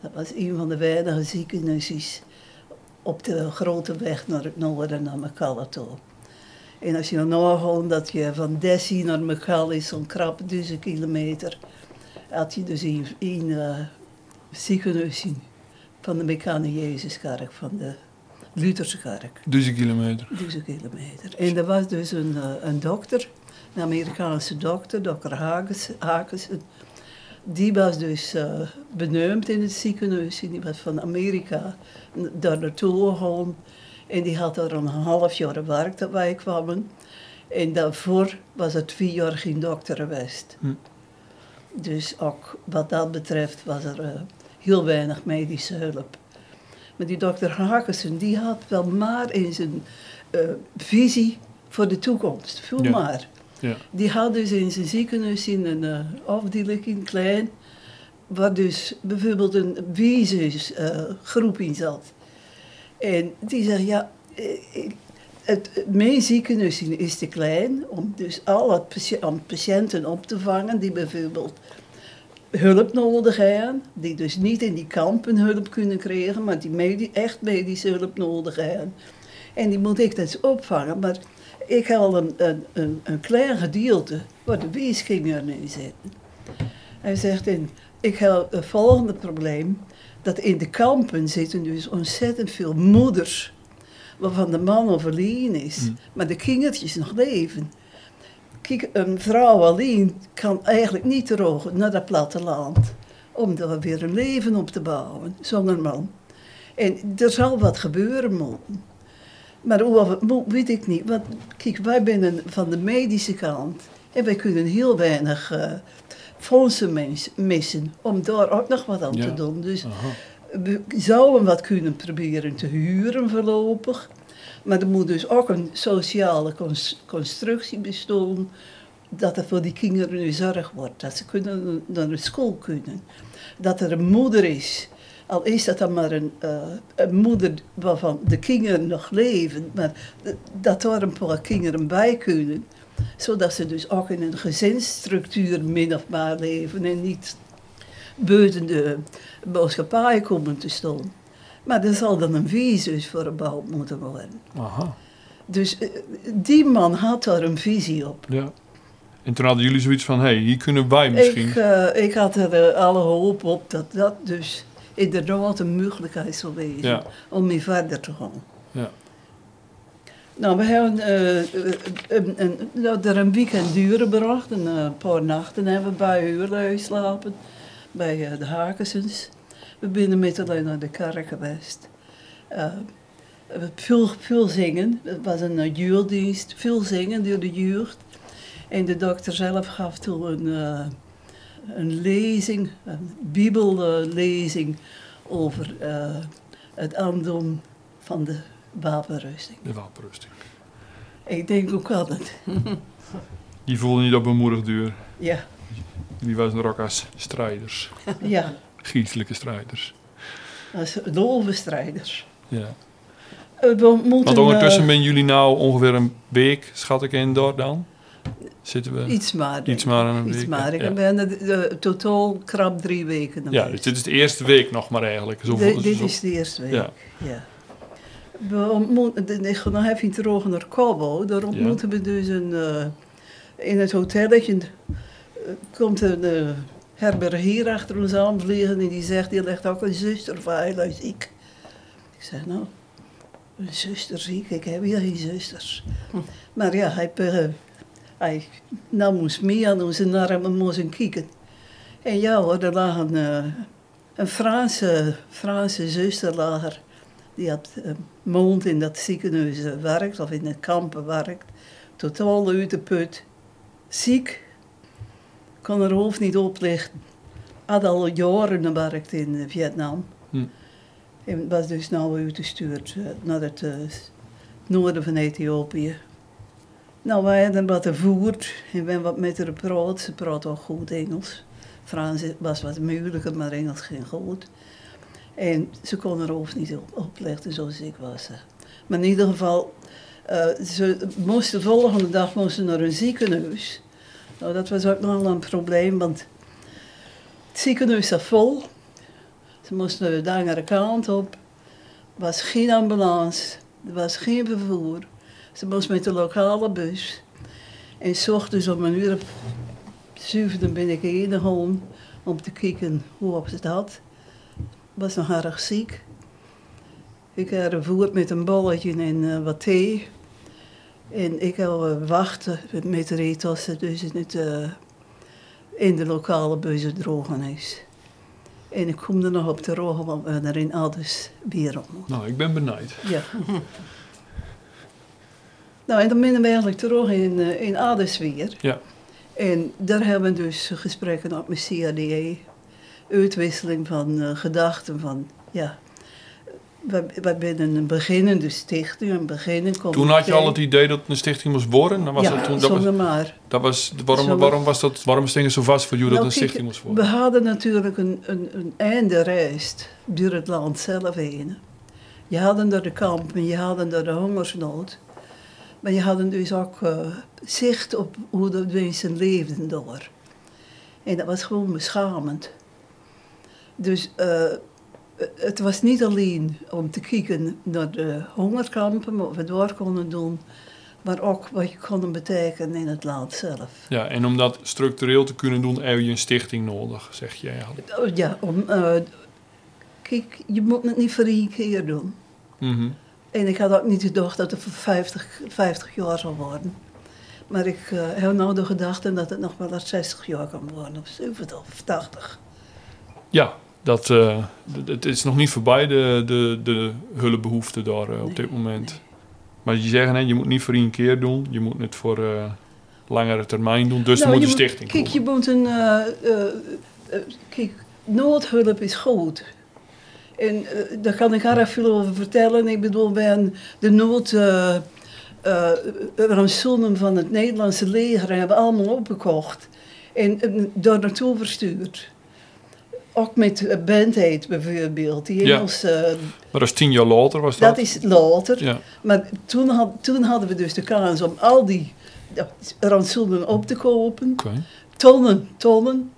Speaker 1: Dat was een van de weinige ziekenhuisjes op de grote weg naar het noorden, naar Mekalla toe. En als je dan nagaat dat je van Dessie naar Mekalla is zo'n krap duizend kilometer, had je dus een, een uh, ziekenhuisje van de Mekane Jezuskerk, van de Lutherse kerk.
Speaker 2: Duizend kilometer.
Speaker 1: Duizend kilometer. En er was dus een, eh, een dokter, een Amerikaanse dokter, dokter Hagens, Hagensen. Die was dus uh, benoemd in het ziekenhuis. En die was van Amerika daar naartoe gegaan. En die had daar een half jaar gewerkt dat wij kwamen. En daarvoor was het twee jaar geen dokter geweest.
Speaker 2: Hm.
Speaker 1: Dus ook wat dat betreft was er uh, heel weinig medische hulp. Maar die dokter Hakensen, die had wel maar in zijn uh, visie voor de toekomst. Veel
Speaker 2: Ja.
Speaker 1: maar.
Speaker 2: Ja.
Speaker 1: Die had dus in zijn ziekenhuis in een uh, afdeling, in klein, waar dus bijvoorbeeld een wezensgroep in zat. En die zei, ja, eh, het, mijn ziekenhuis is te klein om dus al het patiënten op te vangen die bijvoorbeeld hulp nodig hebben, die dus niet in die kampen hulp kunnen krijgen, maar die echt medische hulp nodig hebben. En die moet ik dus opvangen, maar ik al een, een, een, klein gedeelte waar de weeskinderen in zitten. Hij zegt, in, ik heb het volgende probleem, dat in de kampen zitten dus ontzettend veel moeders, waarvan de man overleden is,
Speaker 2: Mm.
Speaker 1: maar de kindertjes nog leven. Kijk, een vrouw alleen kan eigenlijk niet terug naar dat platteland om daar weer een leven op te bouwen, zonder man. En er zal wat gebeuren moeten. Maar hoe weet ik niet. Want kijk, wij zijn van de medische kant en wij kunnen heel weinig eh, fondsen mis- missen om daar ook nog wat aan
Speaker 2: Ja.
Speaker 1: te doen. Dus
Speaker 2: Aha.
Speaker 1: we zouden wat kunnen proberen te huren voorlopig. Maar er moet dus ook een sociale cons- constructie bestaan. Dat er voor die kinderen nu zorg wordt. Dat ze kunnen naar de school kunnen. Dat er een moeder is. Al is dat dan maar een, eh, een moeder waarvan de kinderen nog leven. Maar dat er een paar kinderen bij kunnen. Zodat ze dus ook in een gezinsstructuur min of meer leven. En niet buiten de maatschappij komen te staan. Maar er zal dan een visus voor gebouwd moeten worden.
Speaker 2: Aha.
Speaker 1: Dus eh, die man had daar een visie op.
Speaker 2: Ja. En toen hadden jullie zoiets van, hé, hey, hier kunnen wij misschien.
Speaker 1: Ik, eh, ik had er eh, alle hoop op dat dat dus inderdaad een mogelijkheid zou wezen
Speaker 2: Ja.
Speaker 1: om mee verder te gaan.
Speaker 2: Ja.
Speaker 1: Nou, we hebben eh, een, een, nou, er een weekend duren. Een paar nachten hebben we bij Huurlui geslapen. Bij de Hakensens. We zijn met alleen naar de kerk geweest. Eh, we veel, veel zingen. Het was een uh, juurdienst. Veel zingen door de jeugd. En de dokter zelf gaf toen een, eh, een lezing, een bibellezing over eh, het aandoen van de wapenrusting.
Speaker 2: De wapenrusting.
Speaker 1: Ik denk ook altijd,
Speaker 2: Die voelde niet op bemoedigd duur.
Speaker 1: ja,
Speaker 2: Die was ook als strijders.
Speaker 1: ja,
Speaker 2: Geestelijke strijders.
Speaker 1: als doelbestrijders.
Speaker 2: Ja.
Speaker 1: Eh, We moeten,
Speaker 2: Want ondertussen
Speaker 1: eh,
Speaker 2: ben jullie nou ongeveer een week, schat ik in, door dan? Zitten we?
Speaker 1: iets maar.
Speaker 2: iets maar een
Speaker 1: Iets
Speaker 2: week,
Speaker 1: maar.
Speaker 2: ja.
Speaker 1: Ik ben er, eh, totaal krap drie weken
Speaker 2: Ja, dus dit is de eerste week nog maar eigenlijk. Zo,
Speaker 1: Dit- dit
Speaker 2: zo-
Speaker 1: is de eerste week.
Speaker 2: Ja.
Speaker 1: Ja. We ontmoeten, ik ga nog even terug naar Cabo. Daar ontmoeten we dus een, eh, in het hotelletje. eh, komt een uh, herbergier achter ons aan vliegen en die zegt, die legt ook een zuster van heel ziek. Ik zeg, nou, een zuster ziek? Ik heb hier geen zusters. Maar ja, hij, eh, hij nou moest mee aan onze armen moesten kijken. En ja hoor, er lag een, eh, een Franse, Franse zuster lager. Die had een maand in dat ziekenhuis werkt, of in het kampen werkt. Totaal uit de put. Ziek. Kon haar hoofd niet oplichten. Had al jaren gewerkt in eh, Vietnam.
Speaker 2: Hm.
Speaker 1: En was dus nou uitgestuurd eh, naar het eh, noorden van Ethiopië. Nou, wij hebben wat gevoerd en hebben wat met haar gepraat. Ze praat ook goed Engels. Frans was wat moeilijker, maar Engels ging goed. En ze kon haar hoofd niet op, opleggen zoals ik was. Maar in ieder geval, ze moesten de volgende dag moesten naar een ziekenhuis. Nou, dat was ook nog wel een probleem, want het ziekenhuis zat vol. Ze moesten de andere kant op. Er was geen ambulance, er was geen vervoer. Ze moest met de lokale bus. En s ochtends om een uur of zeven ben ik heen gegaan om te kijken hoe op het had. Was nog erg ziek. Ik heb gevoerd met een bolletje en eh, wat thee. En ik heb eh, wachten met de reetossen dus in, het, eh, in de lokale drogen is. En ik kom er nog op te rogen, want we er in Addis weer ontmoet.
Speaker 2: Nou, ik ben benieuwd.
Speaker 1: Ja. nou, en dan zijn we eigenlijk terug in, eh, in Addis weer.
Speaker 2: Ja.
Speaker 1: En daar hebben we dus gesprekken op met CADE. Uitwisseling van gedachten van, ja... We, zijn een beginnende stichting, een beginnen
Speaker 2: Toen had je al het idee dat het een stichting moest worden? Dan was
Speaker 1: ja,
Speaker 2: dat, toen, dat was,
Speaker 1: maar.
Speaker 2: dat was, waarom,
Speaker 1: Zonder-
Speaker 2: waarom, was dat, waarom stond het zo vast voor jullie dat
Speaker 1: Nou,
Speaker 2: een
Speaker 1: kijk,
Speaker 2: stichting moest worden?
Speaker 1: We hadden natuurlijk een, een, een einde reis door het land zelf heen. Je hadden door de kampen, je hadden door de hongersnood. Maar je hadden dus ook eh, zicht op hoe de mensen leefden door. En dat was gewoon beschamend. Dus eh, het was niet alleen om te kijken naar de hongerkampen, wat we door konden doen, maar ook wat je kon betekenen in het land zelf.
Speaker 2: Ja, en om dat structureel te kunnen doen, heb je een stichting nodig, zeg je eigenlijk.
Speaker 1: Oh, Ja, om, eh, kijk, je moet het niet voor één keer doen.
Speaker 2: Mhm.
Speaker 1: En ik had ook niet gedacht dat het voor 50, 50 jaar zou worden. Maar ik eh, heb nou de gedachte dat het nog wel eens 60 jaar kan worden, of 70 of 80.
Speaker 2: Ja, dat, eh, het is nog niet voorbij, de, de, de hulpbehoefte daar eh, op
Speaker 1: Nee,
Speaker 2: dit moment. Maar je zegt, hè, je moet niet voor één keer doen, je moet het voor eh, langere termijn doen. Dus
Speaker 1: Nou,
Speaker 2: moet
Speaker 1: je
Speaker 2: een stichting
Speaker 1: Kijk, je moet een. kijk, noodhulp is goed. En daar kan ik erg veel over vertellen. Ik bedoel, bij een- de nood. van het Nederlandse leger hebben allemaal opgekocht. En eh, daar naartoe verstuurd. Ook met eh, Band-Aid bijvoorbeeld. Die
Speaker 2: Ja. Maar dat is tien jaar later, was dat?
Speaker 1: dat is later.
Speaker 2: Ja,
Speaker 1: Maar toen, had, toen hadden we dus de kans om al die rantsoenen op te kopen tonnen, tonnen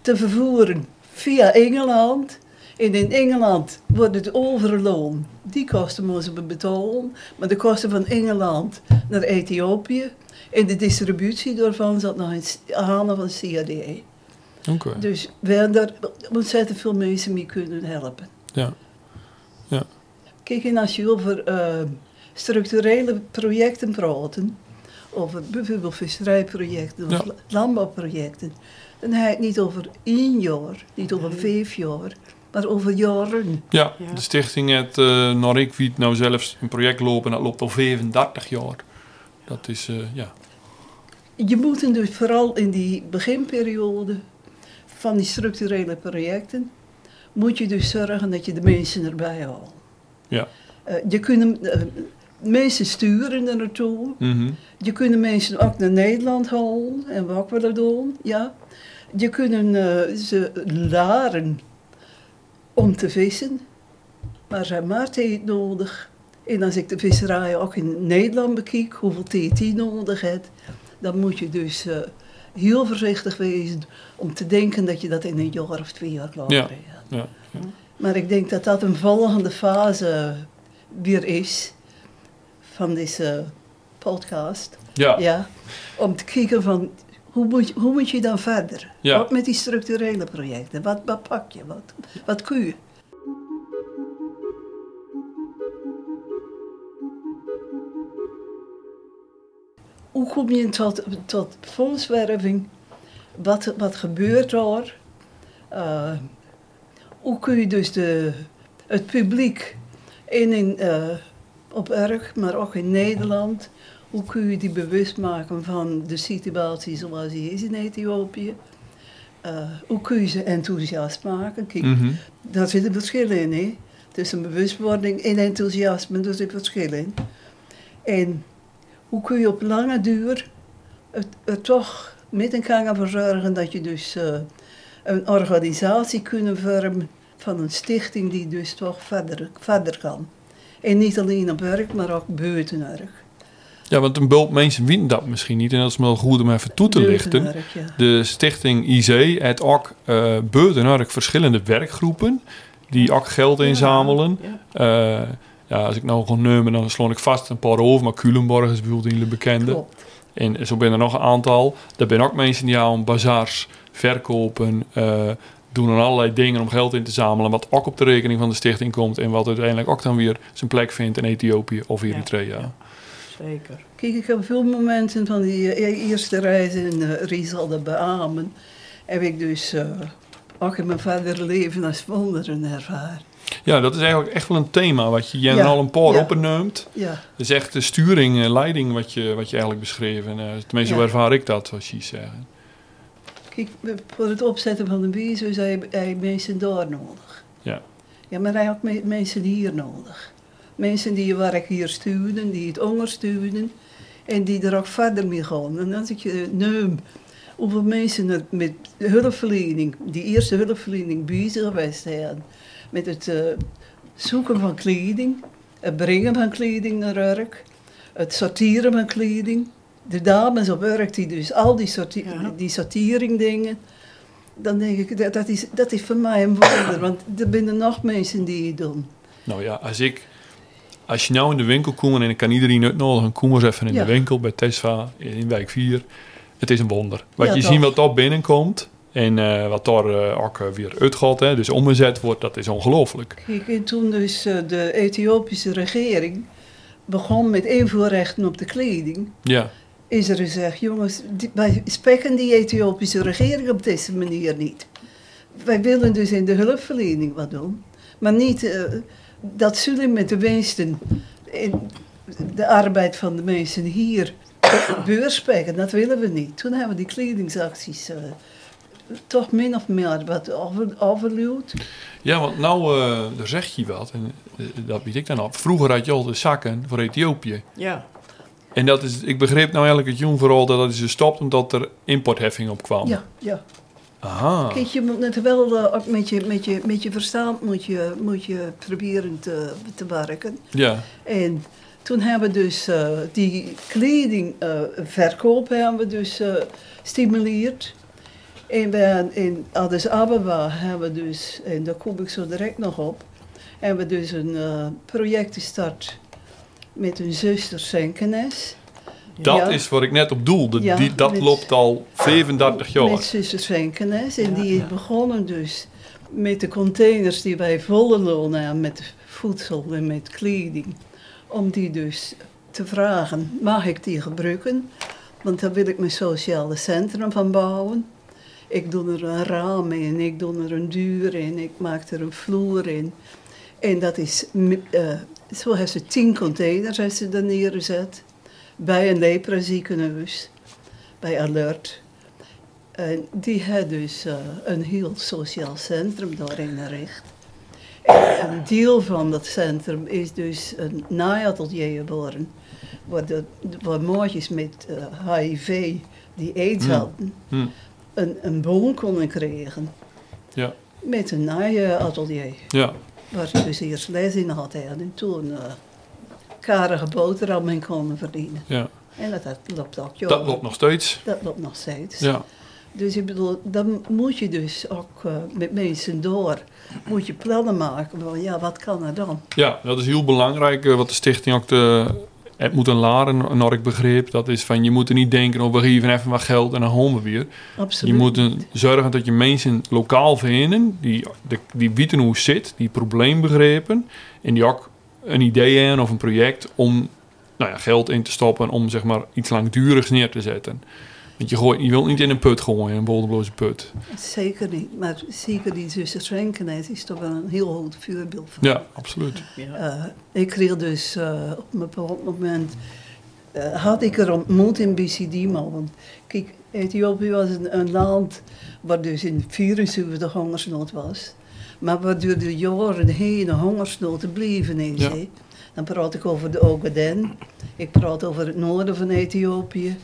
Speaker 1: te vervoeren via Engeland. En in Engeland wordt het overloon. Die kosten moesten we betalen. Maar de kosten van Engeland naar Ethiopië. En de distributie daarvan zat nog in de handen van CAD. Dus we hebben daar ontzettend veel mensen mee kunnen helpen.
Speaker 2: Ja.
Speaker 1: Kijk, en als je over eh, structurele projecten praten, over bijvoorbeeld visserijprojecten of
Speaker 2: Ja.
Speaker 1: la- landbouwprojecten, dan heb je het niet over één jaar, niet over
Speaker 3: Nee.
Speaker 1: vijf jaar, maar over jaren.
Speaker 2: Ja,
Speaker 3: Ja.
Speaker 2: de stichting heeft, uh, naar ik weet, nou zelfs een project lopen dat loopt al 35 jaar. Dat is, eh, ja.
Speaker 1: Je moet dus vooral in die beginperiode van die structurele projecten, moet je dus zorgen dat je de mensen erbij haalt.
Speaker 2: Ja.
Speaker 1: Eh, je kunt eh, mensen sturen er naartoe.
Speaker 2: Mhm.
Speaker 1: Je kunt mensen ook naar Nederland halen en wat willen doen. Ja. Je kunt eh, ze leren om te vissen, maar ze hebben maar tijd nodig. En als ik de visserij ook in Nederland bekijk, hoeveel tijd die nodig heeft, dan moet je dus heel voorzichtig wezen om te denken dat je dat in een jaar of twee jaar klaar
Speaker 2: Ja. Ja, ja.
Speaker 1: Maar ik denk dat dat een volgende fase weer is van deze podcast.
Speaker 2: Ja.
Speaker 1: Ja, om te kijken van hoe moet, je- hoe moet je dan verder?
Speaker 2: Ja.
Speaker 1: Ook met die structurele projecten. Wat, wat pak je? Wat, wat kun je? Hoe kom je tot, tot fondswerving? Wat, wat gebeurt daar? Eh, hoe kun je dus de, het publiek in, in, eh, op erg, maar ook in Nederland, hoe kun je die bewust maken van de situatie zoals die is in Ethiopië? Eh, hoe kun je ze enthousiast maken? Kijk,
Speaker 2: Mhm.
Speaker 1: daar zit een verschil in, hè? Tussen bewustwording en enthousiasme, daar zit een verschil in. En hoe kun je op lange duur het, er toch met een kan voor zorgen dat je dus eh, een organisatie kunt vormen van een stichting die dus toch verder, verder kan. En niet alleen op werk, maar ook buiten werk.
Speaker 2: ja, want een bulp mensen weten dat misschien niet. En dat is wel goed om even toe te lichten.
Speaker 1: ja.
Speaker 2: De stichting IC heeft ook uh, buiten verschillende werkgroepen die ook geld inzamelen.
Speaker 3: Ja.
Speaker 2: Eh, ja, als ik nou gewoon neem, dan sla ik vast een paar over. Maar Culemborg is bijvoorbeeld een bekende.
Speaker 1: Klopt.
Speaker 2: En zo zijn er nog een aantal. Er zijn ook mensen die aan bazaars verkopen. eh, doen dan allerlei dingen om geld in te zamelen. Wat ook op de rekening van de stichting komt. En wat uiteindelijk ook dan weer zijn plek vindt in Ethiopië of Eritrea.
Speaker 3: Ja. Zeker.
Speaker 1: Kijk, ik heb veel momenten van die eh, eerste reis in uh, Riesel beamen. Heb ik dus uh, ook in mijn verdere leven als wonderen ervaren.
Speaker 2: Ja, dat is eigenlijk echt wel een thema wat je Jen
Speaker 1: Ja,
Speaker 2: al een paar
Speaker 1: ja.
Speaker 2: opneemt.
Speaker 1: Ja,
Speaker 2: Dat is echt de sturing en leiding wat je, wat je eigenlijk beschreven. Uh, tenminste,
Speaker 1: Ja.
Speaker 2: ervaar ik dat, zoals je zeggen.
Speaker 1: kijk, voor het opzetten van de je, heb je mensen daar nodig.
Speaker 2: Ja.
Speaker 1: Ja, maar hij had me- mensen hier nodig. Mensen die je werk hier sturen, die het ondersteunen en die er ook verder mee gaan. En als ik je neem hoeveel mensen er met hulpverlening, die eerste hulpverlening bezig geweest zijn, met het eh, zoeken van kleding, het brengen van kleding naar werk, het sorteren van kleding. De dames op werk die dus al die, sorti
Speaker 3: Ja.
Speaker 1: die sortering dingen, dan denk ik, dat, dat, is, dat is voor mij een wonder. Want er zijn nog mensen die het doen.
Speaker 2: Nou ja, als ik... Als je nou in de winkel komt en ik kan iedereen uitnodigen, kom eens even in
Speaker 1: Ja.
Speaker 2: de winkel bij Tesla in wijk 4. Het is een wonder. Wat
Speaker 1: Ja,
Speaker 2: je
Speaker 1: toch.
Speaker 2: ziet wat daar binnenkomt en eh, wat daar eh, ook eh, weer uitgaat, hè, dus omgezet wordt, dat is ongelooflijk.
Speaker 1: Kijk, en toen dus de Ethiopische regering begon met invoerrechten op de kleding,
Speaker 2: Ja,
Speaker 1: is er gezegd, jongens, die, wij spekken die Ethiopische regering op deze manier niet. Wij willen dus in de hulpverlening wat doen, maar niet dat zullen met de winsten in de arbeid van de mensen hier beurspekken, dat willen we niet. Toen hebben we die kledingsacties toch min of meer wat over, overluwd.
Speaker 2: ja want nou, eh daar zeg je wat, en eh, dat weet ik dan al. Vroeger had je al de zakken voor Ethiopië.
Speaker 3: Ja,
Speaker 2: En dat is, ik begreep nou eigenlijk het jong vooral dat dat is gestopt omdat er importheffing op kwam.
Speaker 1: Ja, ja.
Speaker 2: Aha.
Speaker 1: Kijk, je moet het wel eh, ook met je, met je, met je verstand moet je, moet je proberen te, te werken.
Speaker 2: Ja,
Speaker 1: En toen hebben we dus eh, die kledingverkoop hebben we dus eh stimuleerd. En we in Addis Ababa hebben we dus, en daar kom ik zo direct nog op, hebben we dus een eh, project gestart met een zuster Senkenes.
Speaker 2: dat
Speaker 1: Ja.
Speaker 2: is wat ik net op doelde.
Speaker 1: Ja,
Speaker 2: Die, dat
Speaker 1: met-
Speaker 2: loopt al 35 jaar.
Speaker 1: Met zuster Senkenes. En
Speaker 3: Ja,
Speaker 1: die
Speaker 3: ja.
Speaker 1: is begonnen dus met de containers die wij volle loon hebben met voedsel en met kleding. Om die dus te vragen, mag ik die gebruiken? Want daar wil ik mijn sociale centrum van bouwen. Ik doe er een raam in, ik doe er een deur in, ik maak er een vloer in. En dat is, eh, zo heeft ze tien containers heeft ze daar neergezet. Bij een lepraziekenhuis, bij Alert. En die had dus eh, een heel sociaal centrum daarin gericht. En een deel van dat centrum is dus een naaiatelier geworden. Waar, de, waar met eh, HIV die aids
Speaker 2: Hmm.
Speaker 1: hadden,
Speaker 2: Hm.
Speaker 1: Een, een boom konden krijgen.
Speaker 2: Ja.
Speaker 1: Met een naaiatelier.
Speaker 2: Ja,
Speaker 1: Waar ze dus eerst les in hadden en toen eh karige boterham in konden verdienen.
Speaker 2: ja.
Speaker 1: En dat, dat loopt ook
Speaker 2: dat
Speaker 1: jaren.
Speaker 2: loopt nog steeds.
Speaker 1: Dat loopt nog steeds.
Speaker 2: Ja,
Speaker 1: Dus ik bedoel, dan moet je dus ook eh, met mensen door, moet je plannen maken van ja, wat kan er dan?
Speaker 2: ja dat is heel belangrijk. eh, Wat de stichting ook de, het moet een laren, naar ik begreep. Dat is van, je moet er niet denken, oh, we geven even wat geld en dan holen we weer.
Speaker 1: Absoluut.
Speaker 2: Je moet zorgen dat je mensen lokaal vinden, die, die weten hoe het zit, die het probleem begrepen. En die ook een idee hebben of een project om nou ja, geld in te stoppen om zeg maar iets langdurigs neer te zetten. Want je, gooit, je wilt niet in een put gooien, een bodemloze put.
Speaker 1: Zeker niet, maar zeker die zuster Schrenkenes is toch wel een heel goed voorbeeld van.
Speaker 2: Ja, absoluut.
Speaker 3: ja.
Speaker 1: Eh, ik kreeg dus eh, op een bepaald moment, eh, had ik er ontmoet in BCD-mal. Want kijk, Ethiopië was een, een land waar dus in 74 hongersnood was. Maar waar door de jaren heen een hongersnood bleven is.
Speaker 2: Ja.
Speaker 1: Dan praat ik over de Ogaden. Ik praat over het noorden van Ethiopië.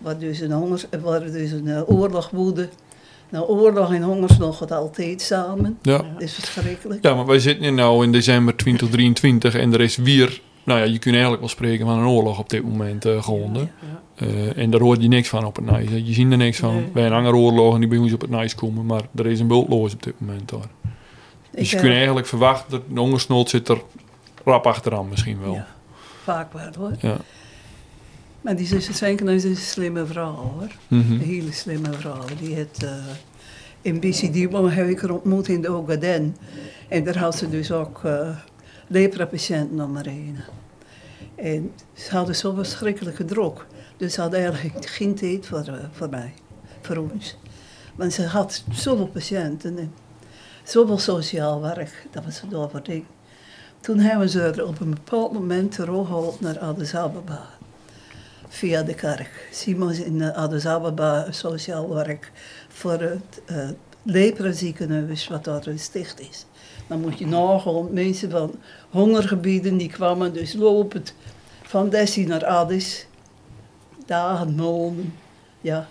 Speaker 1: Waar dus een, hongers, waar dus een eh, oorlog woedde. Nou, oorlog en hongersnood gaat altijd samen.
Speaker 2: Ja.
Speaker 1: Dat is verschrikkelijk.
Speaker 2: ja, maar wij zitten hier nou in december 2023 en er is weer, nou ja, je kunt eigenlijk wel spreken van een oorlog op dit moment eh gewonnen.
Speaker 3: Ja.
Speaker 2: Eh, en daar hoor je niks van op het Nijs. Je ziet er niks van.
Speaker 3: Nee.
Speaker 2: Bij een andere oorlog en die bij ons op het Nijs komen. Maar er is een bultloos op dit moment daar. Dus
Speaker 1: Ik,
Speaker 2: je kunt eigenlijk verwachten dat de hongersnood zit er rap achteraan misschien wel.
Speaker 1: Ja, vaak wel hoor.
Speaker 2: Ja.
Speaker 1: Maar die zuster is een slimme vrouw hoor.
Speaker 2: Mhm.
Speaker 1: Een hele slimme vrouw. Die heeft eh, in BCD maar heb ik haar ontmoet in de Ogaden. En daar had ze dus ook uh, lepra-patiënten nummer één. En ze hadden zo verschrikkelijke druk. Dus ze hadden eigenlijk geen tijd voor, eh, voor mij, voor ons. Want ze had zoveel patiënten en zoveel sociaal werk. Dat was voor ding. Toen hebben ze er op een bepaald moment teruggehaald naar Addis Ababa. Via de kerk. Simon in eh, Addis Ababa sociaal werk voor het uh, wat daar gesticht is. Dan moet je nagaan, mensen van hongergebieden die kwamen dus lopend van Dessie naar Addis. Dagen, maanden, ja.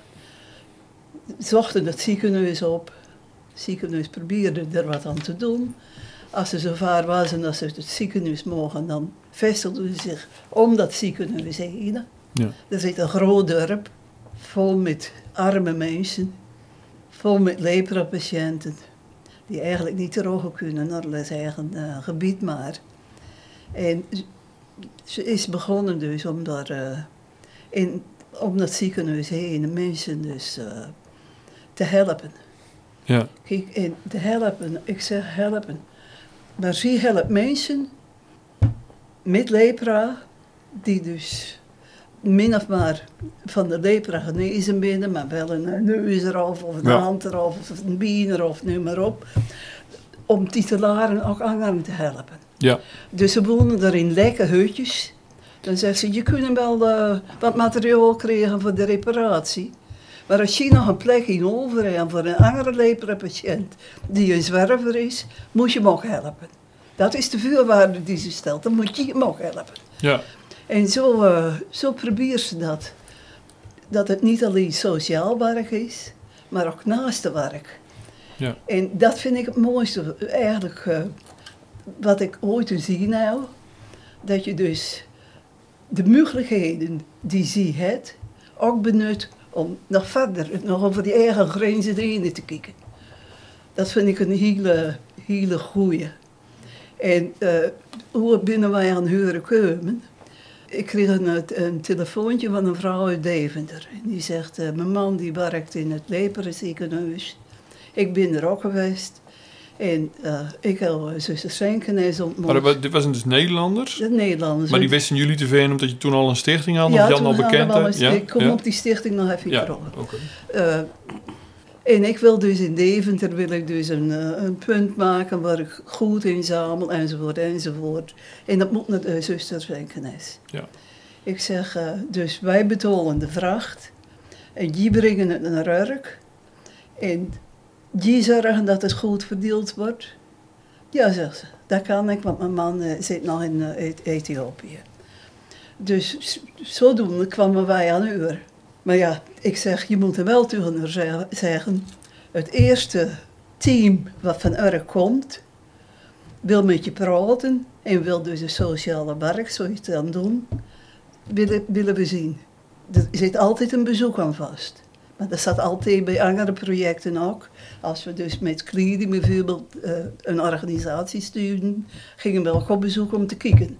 Speaker 1: Zochten het ziekenhuis op. Het ziekenhuis probeerde er wat aan te doen. Als ze zo ver waren dat ze het ziekenhuis mogen, dan vestigden ze zich om dat ziekenhuis heen.
Speaker 2: Ja.
Speaker 1: Er zit een groot dorp, vol met arme mensen. vol met lepra-patiënten. Die eigenlijk niet terug kunnen naar hun eigen eh, gebied maar. En ze is begonnen dus om daar eh, in, om dat ziekenhuis heen de mensen dus eh, te helpen.
Speaker 2: Ja,
Speaker 1: Kijk, en te helpen, ik zeg helpen. Maar ze helpt mensen met lepra, die dus min of maar van de lepra genezen binnen, maar wel een neus eraf, of een
Speaker 2: Ja.
Speaker 1: hand eraf, of een been eraf, noem maar op. Om titularen ook anderen te helpen.
Speaker 2: ja,
Speaker 1: Dus ze wonen er in lekke hutjes. Dan zegt ze, je kunt wel eh, wat materiaal krijgen voor de reparatie. Maar als je nog een plek in over hebt voor een andere lepra-patiënt die een zwerver is, moet je hem ook helpen. Dat is de voorwaarde die ze stelt, dan moet je hem ook helpen.
Speaker 2: ja,
Speaker 1: En zo, eh, zo probeert ze dat. Dat het niet alleen sociaal werk is, maar ook naaste werk.
Speaker 2: Ja.
Speaker 1: En dat vind ik het mooiste, eigenlijk, eh, wat ik ooit zien heb. Dat je dus de mogelijkheden die ze hebt, ook benut om nog verder, nog over die eigen grenzen heen te kijken. Dat vind ik een hele, hele goeie. En eh, hoe binnen wij aan huren komen, ik kreeg een, een telefoontje van een vrouw uit Deventer. En die zegt, eh, mijn man die werkt in het Leperen ziekenhuis. Ik ben er ook geweest. En eh, ik heb uh, zuster Senkenes ontmoet.
Speaker 2: Maar dit waren dus Nederlanders?
Speaker 1: de Nederlanders.
Speaker 2: Maar die wisten jullie te vinden omdat je toen al een stichting had?
Speaker 1: ja,
Speaker 2: of Jan al bekend? Ja,
Speaker 1: Ik kom
Speaker 2: ja.
Speaker 1: op die stichting nog even
Speaker 2: Ja,
Speaker 1: terug. Eh, en ik wil dus in Deventer wil ik dus een, eh, een punt maken waar ik goed inzamel enzovoort enzovoort. En dat moet naar de zuster Senkenes.
Speaker 2: Ja.
Speaker 1: Ik zeg, eh, dus wij betalen de vracht en die brengen het naar Urk. En die zorgen dat het goed verdeeld wordt. Ja, zegt ze, dat kan ik, want mijn man eh, zit nog in Eth- Ethiopië. Dus zodoende kwamen wij aan uur. Maar ja, ik zeg, je moet er wel tegen haar zeg- zeggen. Het eerste team wat van Urk komt, wil met je praten en wil dus een sociale werk, het dan doen, willen, willen we zien. Er zit altijd een bezoek aan vast. Maar dat staat altijd bij andere projecten ook. Als we dus met kleding bijvoorbeeld eh, een organisatie sturen, gingen we ook op bezoek om te kijken.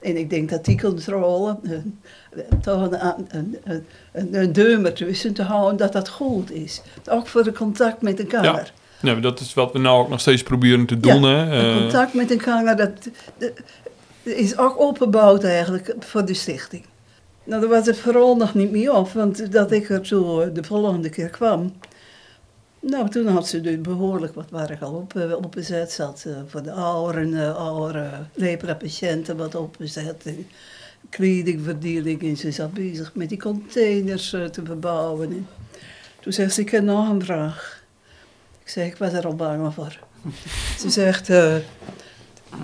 Speaker 1: En ik denk dat die controle, eh, toch een, een, een, ertussen te houden, dat dat goed is. Ook voor de contact met de kamer.
Speaker 2: Maar dat is wat we nou ook nog steeds proberen te doen.
Speaker 1: Ja,
Speaker 2: hè? Eh,
Speaker 1: contact met een kamer, dat, dat is ook opgebouwd eigenlijk voor de stichting. Nou, daar was het vooral nog niet meer af, want dat ik er zo de volgende keer kwam. Nou, toen had ze dus behoorlijk wat werk al op, eh, opgezet. Ze had eh, voor de ouderen, uh, oude lepra-patiënten wat opgezet. En kledingverdeling en ze zat bezig met die containers te verbouwen. En toen zegt ze, ik heb nog een vraag. Ik zeg, ik was er al bang voor. Ze zegt, we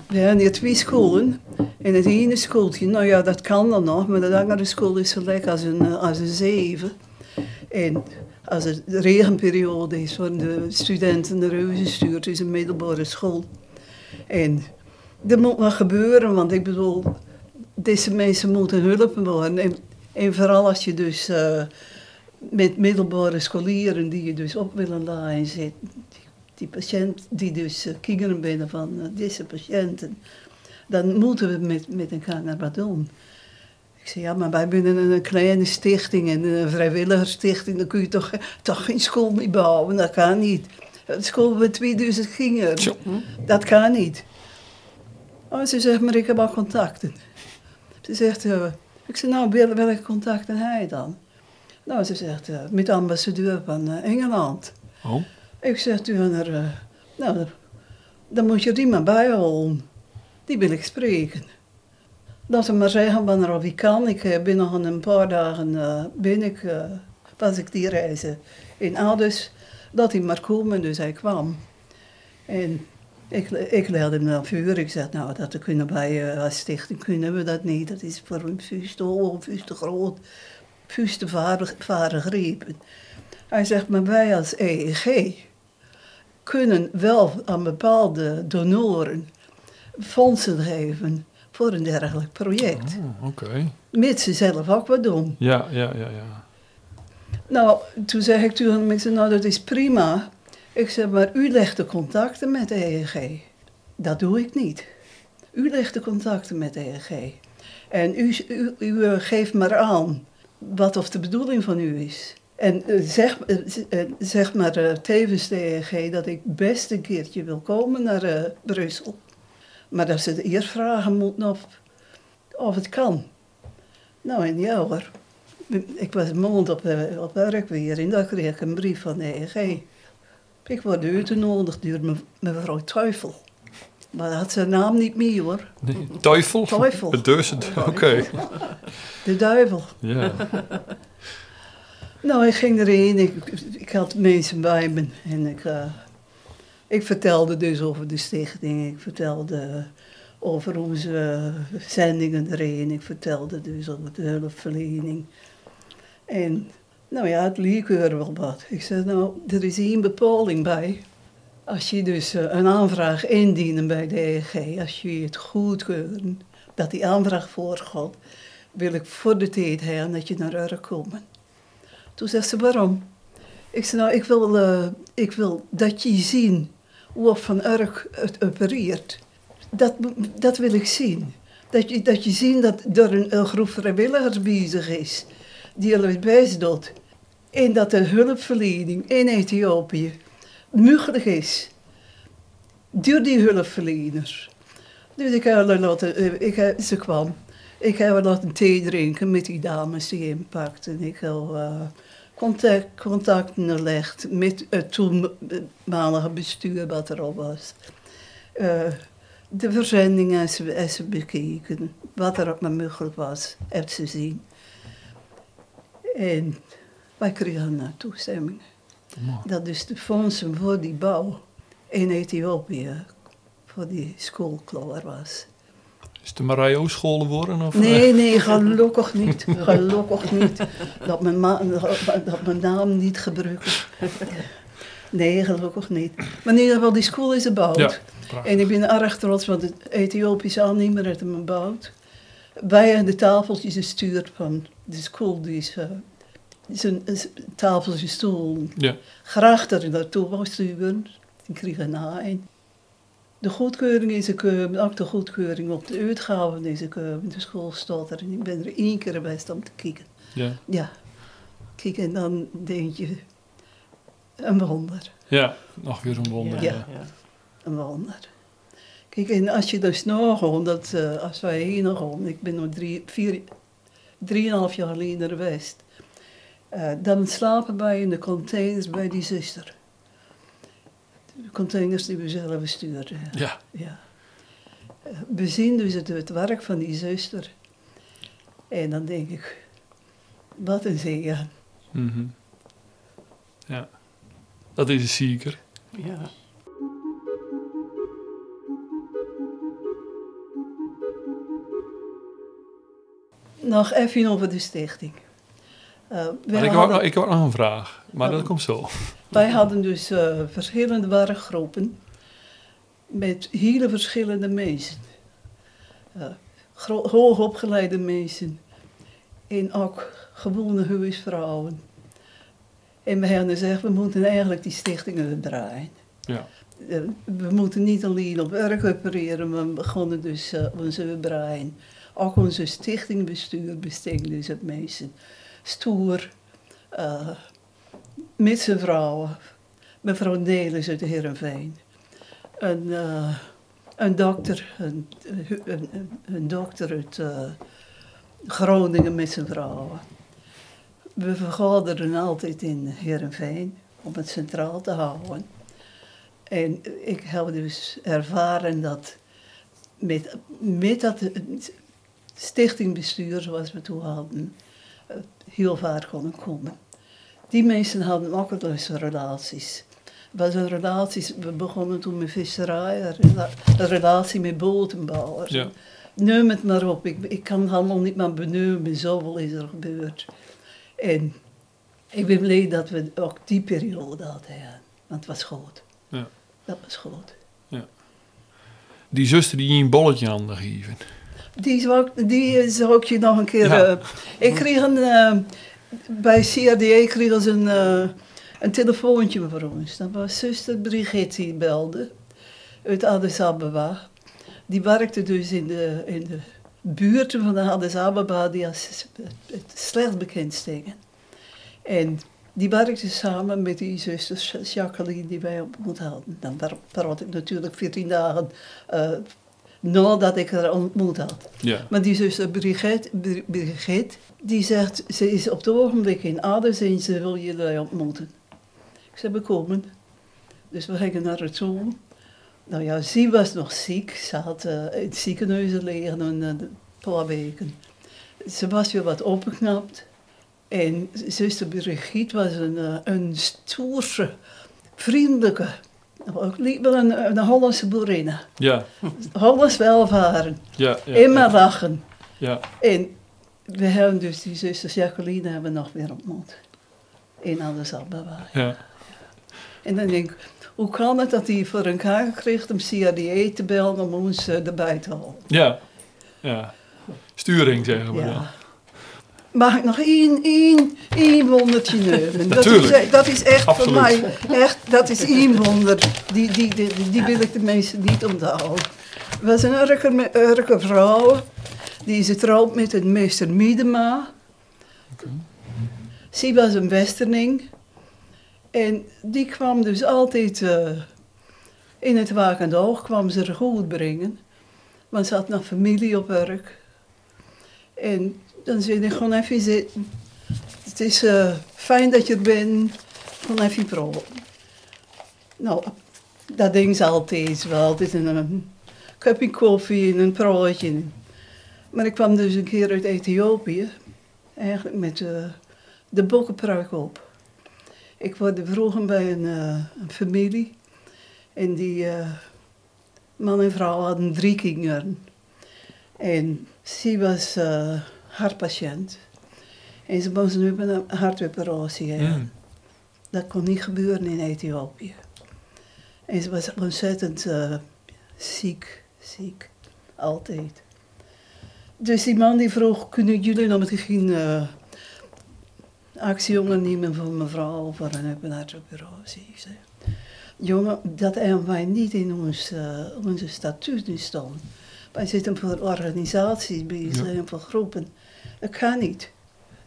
Speaker 1: hebben hier twee scholen. En het ene schooltje, nou ja, dat kan dan nog, maar de andere school is zo lekker als een, als een zeven. En als het de regenperiode is, worden de studenten naar huis gestuurd. Is een middelbare school. En er moet wat gebeuren, want ik bedoel, deze mensen moeten hulp worden. En, en vooral als je dus uh, met middelbare scholieren die je dus op willen laten zit, die, die patiënt die dus uh, kinderen binnen van uh, deze patiënten, dan moeten we met, met elkaar wat doen. Ik zei, ja, maar wij zijn een kleine stichting en een vrijwilligersstichting, dan kun je toch, toch geen school meer bouwen, dat kan niet. Een school met 2000 kinderen,
Speaker 2: Zo.
Speaker 1: dat kan niet. Oh, ze zegt, maar ik heb al contacten. Ze zegt, uh, ik zei, nou, wel, welke contacten je dan? Nou, ze zegt, uh, met de ambassadeur van uh, Engeland.
Speaker 2: Oh.
Speaker 1: Ik zeg haar, uh, nou, dan moet je die maar bijhouden. Die wil ik spreken. Laat hem maar zeggen wanneer of ik kan. Ik uh, ben nog een paar dagen uh, ben ik, was ik die reizen in Aldus. Dat hij maar komen, dus hij kwam. En ik, ik leidde hem naar vuur. Ik zei, nou, dat kunnen wij uh, als stichting kunnen we dat niet. Dat is voor een vuist te hoog, vuist te groot, vuist te varen. Hij zegt, maar wij als EEG kunnen wel aan bepaalde donoren fondsen geven voor een dergelijk project.
Speaker 2: Oh, Oké. Okay.
Speaker 1: Mits ze zelf ook wat doen.
Speaker 2: Ja, ja, ja, ja.
Speaker 1: Nou, toen zei ik tegen zei, nou dat is prima. Ik zei, maar u legt de contacten met de EEG. Dat doe ik niet. U legt de contacten met de EEG. En u, u, u eh, geeft maar aan wat of de bedoeling van u is. En eh, zeg, eh, zeg maar tevens de EEG dat ik best een keertje wil komen naar Brussel. Maar dat ze eerst vragen moeten of, of het kan. Nou, en ja hoor. Ik was een maand op, eh, op werk weer en dan kreeg ik een brief van de EEG. Ik word uitgenodigd door me- mevrouw Teufel. Maar dat had zijn naam niet meer hoor.
Speaker 2: Nee, Teufel?
Speaker 1: Teufel.
Speaker 2: Bedussen. Oké.
Speaker 1: De duivel.
Speaker 2: Ja.
Speaker 1: Nou, ik ging erheen. Ik, ik had mensen bij me. En ik, eh, ik vertelde dus over de stichting. Ik vertelde over onze zendingen erin. Ik vertelde dus over de hulpverlening. En nou ja, het liep er wel wat. Ik zei, nou, er is één bepaling bij. Als je dus eh, een aanvraag indienen bij de EEG, als je het goedkeuren, dat die aanvraag voorgaat, wil ik voor de tijd hebben dat je naar Urk komt. Toen zegt ze, waarom? Ik zei, nou, ik wil, eh, ik wil dat je zien of Van Urk het opereert. Dat, dat wil ik zien. Dat je, dat je ziet dat er een, groep vrijwilligers bezig is, die er best doet. En dat de hulpverlening in Ethiopië mogelijk is. Door die hulpverleners. Dus ik heb haar laten, eh, ik heb, ze kwam. Ik heb haar laten thee drinken met die dames die inpakten. Ik heb contact, contacten gelegd met het toenmalige bestuur wat er al was. Eh, de verzendingen hebben ze, bekeken. Wat er op me mogelijk was, heeft ze zien. En wij kregen uh, toestemming.
Speaker 2: Mooi.
Speaker 1: Dat is de fondsen voor die bouw in Ethiopië, voor die school klaar was.
Speaker 2: Is het de Mario school geworden? Of,
Speaker 1: Nee, nee, gelukkig niet. Gelukkig niet. Dat mijn, dat mijn naam niet gebruiken. Nee, gelukkig niet. Maar in ieder geval, die school is gebouwd.
Speaker 2: Ja.
Speaker 1: En ik ben erg trots, want het Ethiopische aannemer heeft hem gebouwd. Wij hebben de tafeltjes gestuurd van de school, die is, eh, zijn zijn tafeltjes stoel
Speaker 2: Ja.
Speaker 1: graag er naartoe wou sturen. Kregen na een. De goedkeuring is gekomen, ook de goedkeuring op de uitgaven is gekomen. De school staat er en ik ben er één keer geweest om te kijken.
Speaker 2: Ja.
Speaker 1: Ja, kijk en dan denk je, een wonder,
Speaker 2: ja, nog weer een wonder.
Speaker 1: Ja.
Speaker 2: Ja.
Speaker 1: een wonder. Kijk, en als je dus nagaan, dat eh, als wij heen gaan, ik ben nog drie, vier, drieënhalf jaar geleden geweest, eh, dan slapen wij in de containers bij die zuster. Containers die we zelf stuurden.
Speaker 2: Ja.
Speaker 1: Ja. We zien dus het, het werk van die zuster. En dan denk ik, wat een zegen.
Speaker 2: Mhm. ja. Dat is zeker.
Speaker 3: Ja.
Speaker 1: Nog even over de stichting. Eh,
Speaker 2: Maar ik, heb
Speaker 1: hadden,
Speaker 2: nog, ik heb ook nog een vraag, maar dat komt zo.
Speaker 1: wij hadden dus eh, verschillende werkgroepen met hele verschillende mensen. Eh, hoogopgeleide mensen en ook gewone huisvrouwen. En we hebben gezegd, we moeten eigenlijk die stichtingen draaien.
Speaker 2: Ja.
Speaker 1: We moeten niet alleen op werk opereren, maar we begonnen dus onze brein. Ook onze stichtingbestuur besteedt dus het meeste. Stoer, eh, met zijn vrouwen, mevrouw Nelis uit Heerenveen. Een, eh, een dokter, een, een, een, dokter uit eh, Groningen met zijn vrouwen. We vergaderen altijd in Heerenveen om het centraal te houden. En ik heb dus ervaren dat met, met dat stichtingbestuur zoals we toen hadden, heel ver konden komen. Die mensen hadden eens relaties. Was een relaties, we begonnen toen met visserij, een rela- een relatie met botenbouwers.
Speaker 2: Ja.
Speaker 1: Neem het maar op, ik, ik kan het allemaal niet meer benoemen, zoveel is er gebeurd. En ik ben blij dat we ook die periode hadden, ja. want het was goed.
Speaker 2: Ja.
Speaker 1: Dat was goed.
Speaker 2: Die zuster die je een bolletje aan de geven.
Speaker 1: Die zou, ik- die zou ik je nog een keer...
Speaker 2: Ja.
Speaker 1: eh, ik kreeg een... eh, bij CRDA kregen ze een, eh, een telefoontje voor ons. Dat was zuster Brigitte die belde uit Addis Ababa. Die werkte dus in de, in de buurten van de Addis Ababa die als het slecht bekend steken. En die werkte samen met die zuster Jacqueline die wij ontmoet hadden. Dan praat ik natuurlijk 14 dagen uh, nadat ik haar ontmoet had.
Speaker 2: Ja.
Speaker 1: Maar die zuster Brigitte, Bri- Brigitte, die zegt, ze is op het ogenblik in Addis en ze wil jullie ontmoeten. Ik zei, we komen. Dus we gingen naar haar toe. Nou ja, ze was nog ziek. Ze had eh, in het ziekenhuis liggen een, een paar weken. Ze was weer wat opgeknapt. En zuster Brigitte was een, eh, een stoere, vriendelijke, ook liep wel een, een Hollandse boerinne.
Speaker 2: Ja,
Speaker 1: Hollands welvaren,
Speaker 2: ja, ja.
Speaker 1: immer
Speaker 2: ja,
Speaker 1: lachen.
Speaker 2: ja.
Speaker 1: En we hebben dus die zuster Jacqueline hebben we nog weer ontmoet. In Addis Ababa.
Speaker 2: ja.
Speaker 1: En dan denk ik, hoe kan het dat hij voor elkaar kreeg om CRDA te bellen om ons eh, erbij te halen?
Speaker 2: ja. ja. Sturing zeggen we dan.
Speaker 1: Mag ik nog één, één, één wondertje nemen? Dat is, dat is echt
Speaker 2: Absoluut.
Speaker 1: voor mij, echt, dat is één wonder. Die, die, die, die wil ik de mensen niet onthouden. Was een Urker vrouw, die is getrouwd met een meester Miedema. Ze was een westerning. En die kwam dus altijd eh, in het wakende oog, kwam ze er goed brengen. Want ze had nog familie op Urk. En dan zei ik gewoon even zitten. Het is eh, fijn dat je er bent. Gewoon even praten. Nou, dat ding ze altijd wel. Altijd een, een kopje koffie en een praatje. Maar ik kwam dus een keer uit Ethiopië. Eigenlijk met eh, de bokkenpruik op. Ik word vroeger bij een, eh, een familie. En die man en vrouw hadden drie kinderen. En ze was hartpatiënt. En ze moest nu een hartoperatie hebben.
Speaker 2: Mm.
Speaker 1: Dat kon niet gebeuren in Ethiopië. En ze was ontzettend eh, ziek, ziek. Altijd. Dus die man die vroeg, kunnen jullie nog geen uh, actie ondernemen voor mevrouw voor een hartoperatie? Ik zei, jongen, dat hebben wij niet in ons, eh, onze statuten staan. Wij zitten voor organisaties bezig
Speaker 2: Ja.
Speaker 1: voor groepen. Dat kan niet.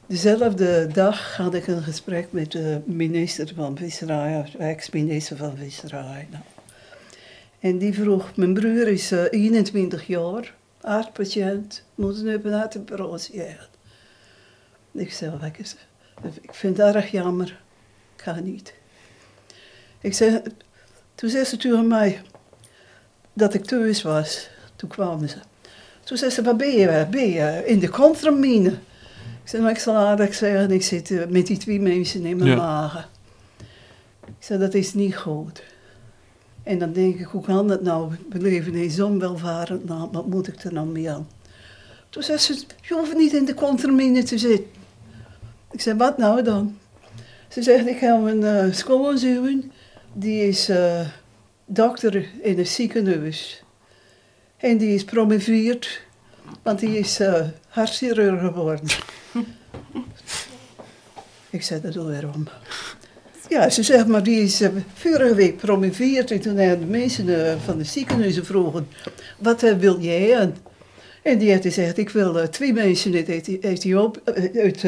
Speaker 1: Dezelfde dag had ik een gesprek met de minister van Visserij, ex-minister van Visserij. Nou. En die vroeg, mijn broer is eh, 21 jaar, hartpatiënt, moet een open hartoperatie hebben. Ik zei, "Wat is- ik vind het erg jammer, kan niet. Ik zei, toen zei ze tegen mij dat ik thuis was. Toen kwamen ze. Toen zei ze, waar ben je? Ben je in de contramine? Ik zei, nou, ik zal aardig zeggen, ik zit eh, met die twee mensen in mijn
Speaker 2: Ja.
Speaker 1: magen. Ik zei, dat is niet goed. En dan denk ik, hoe kan dat nou? We leven in zo'n welvarend land, wat moet ik er nou mee aan? Toen zei ze, je hoeft niet in de contramine te zitten. Ik zei, wat nou dan? Ze zegt, ik heb een uh, schoonzoon, die is eh, dokter in een ziekenhuis. En die is promoveerd, want die is hartchirurg geworden. ik zei, dat doe waarom? Ja, ze zegt, maar die is eh, vorige week promoveerd. En toen hebben de mensen eh, van de ziekenhuizen vroegen, wat wil jij? En, die heeft gezegd, ik wil twee mensen uit, uit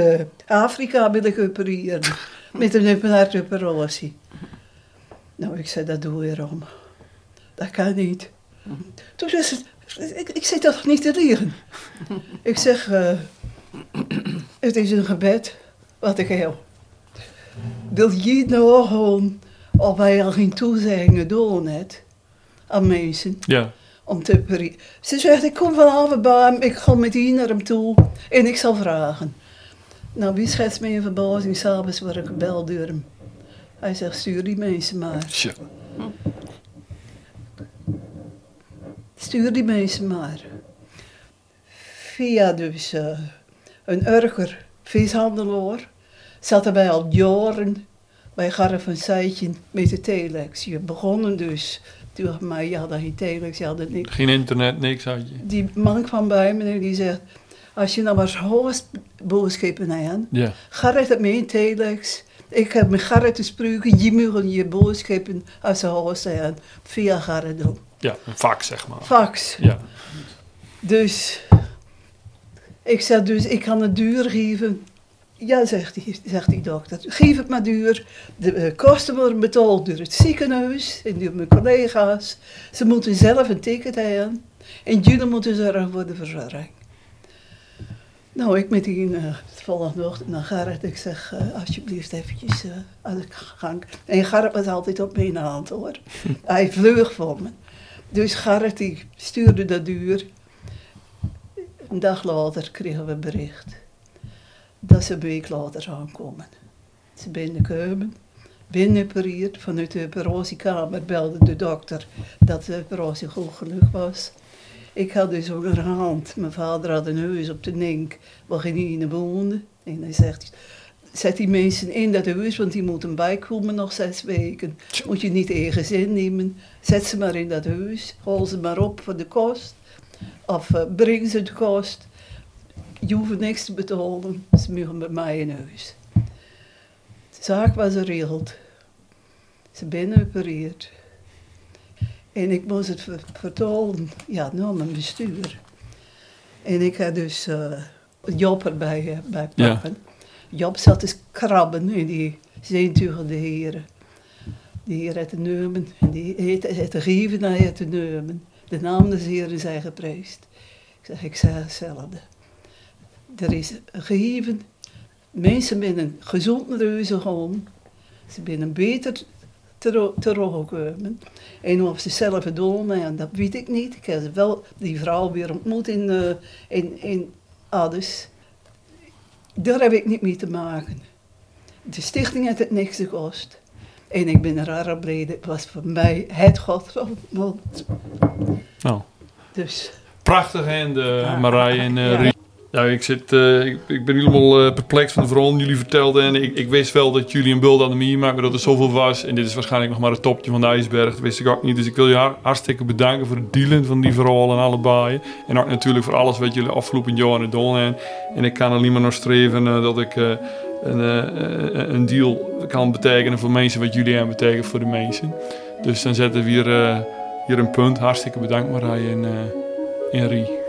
Speaker 1: Afrika wil ik opereren. Met een hartoperatie. Nou, ik zei, dat doe je om. Dat kan niet. Toen zei ze, ik, ik zit toch niet te liegen? ik zeg, eh, het is een gebed wat ik heb. Wil je nou gewoon, of wij al geen toezeggingen doen net aan mensen,
Speaker 2: Ja,
Speaker 1: om te. Ze zegt, ik kom vanavond bij hem, ik ga met die naar hem toe en ik zal vragen. Nou, wie schetst me in verbazing, s'avonds word ik gebeld door hem. Hij zegt, stuur die mensen maar.
Speaker 2: Tja.
Speaker 1: Stuur die mensen maar. Via dus eh, een urger vishandelaar zaten wij al jaren bij Garf en Seitje met de telex. Je begonnen dus, toen mij, je had geen telex, je had niks.
Speaker 2: Geen internet, niks had je.
Speaker 1: Die man kwam bij me en die zegt, als je nou maar hoogst boodschappen aan,
Speaker 2: Ja.
Speaker 1: gaat het mee in telex. Ik heb met Gerrit gesproken, je moet je boodschappen als ze hoogst zijn, via Gerrit doen.
Speaker 2: Ja, een vak zeg maar.
Speaker 1: Fax.
Speaker 2: Ja.
Speaker 1: Dus ik zeg dus, ik kan het duur geven. Ja, zegt die, zegt die dokter. Geef het maar duur. De eh, kosten worden betaald door het ziekenhuis en door mijn collega's. Ze moeten zelf een ticket hebben. En jullie moeten zorgen voor de verzorging. Nou, ik met die uh, volgende ochtend naar Gerrit. Ik zeg, eh, alsjeblieft eventjes eh, aan de gang. En Gerrit was altijd op mijn hand hoor. Hij vleug voor me. Dus Gerrit die stuurde dat duur. Een dag later kregen we bericht dat ze een week later aankomen. Ze binnenkomen, binnenopereerd. Vanuit de operatiekamer belde de dokter dat de operatie goed genoeg was. Ik had dus ook een hand. Mijn vader had een huis op de Nink waar geen woonde. En hij zegt, zet die mensen in dat huis, want die moeten bijkomen nog zes weken. Moet je niet ergens innemen. Zet ze maar in dat huis. Haal ze maar op voor de kost. Of uh, breng ze de kost. Je hoeft niks te betalen. Ze mogen bij mij in huis. De zaak was geregeld. Ze binnen. En ik moest het ver vertalen, ja, naar mijn bestuur. En ik had dus uh, Job erbij uh, bij pakken. Ja. Job zat te krabben in die zeentugende heren. Die hier het nemen, en die het te geven naar het te nemen. De naam des heren zijn gepreest. Ik zeg, ik zeg hetzelfde. Er is gegeven, mensen met een gezond reuze gewoon. Ze zijn beter teruggekomen. En of ze zelf doen, en dat weet ik niet. Ik heb wel die vrouw weer ontmoet in, uh, in, in Addis. Daar heb ik niet mee te maken. De stichting heeft het niks gekost. En ik ben er blij, het was voor mij het godvermoed.
Speaker 2: Nou.
Speaker 1: Dus.
Speaker 2: Prachtig en de uh, Marije en uh, ja. Ja, ik, zit, uh, ik, ben helemaal uh, perplex van de verhaal jullie vertelden. En ik, ik, wist wel dat jullie een beeld aan de mier maken, maar dat er zoveel was. En dit is waarschijnlijk nog maar het topje van de ijsberg. Dat wist ik ook niet. Dus ik wil je hartstikke bedanken voor het dealen van die verhalen en allebei. En ook natuurlijk voor alles wat jullie afgelopen jaar aan het doen hebben. En ik kan alleen maar nog streven uh, dat ik een, een deal kan betekenen voor mensen wat jullie hebben betekent voor de mensen. Dus dan zetten we hier, hier een punt. Hartstikke bedankt Marije en, en Rie.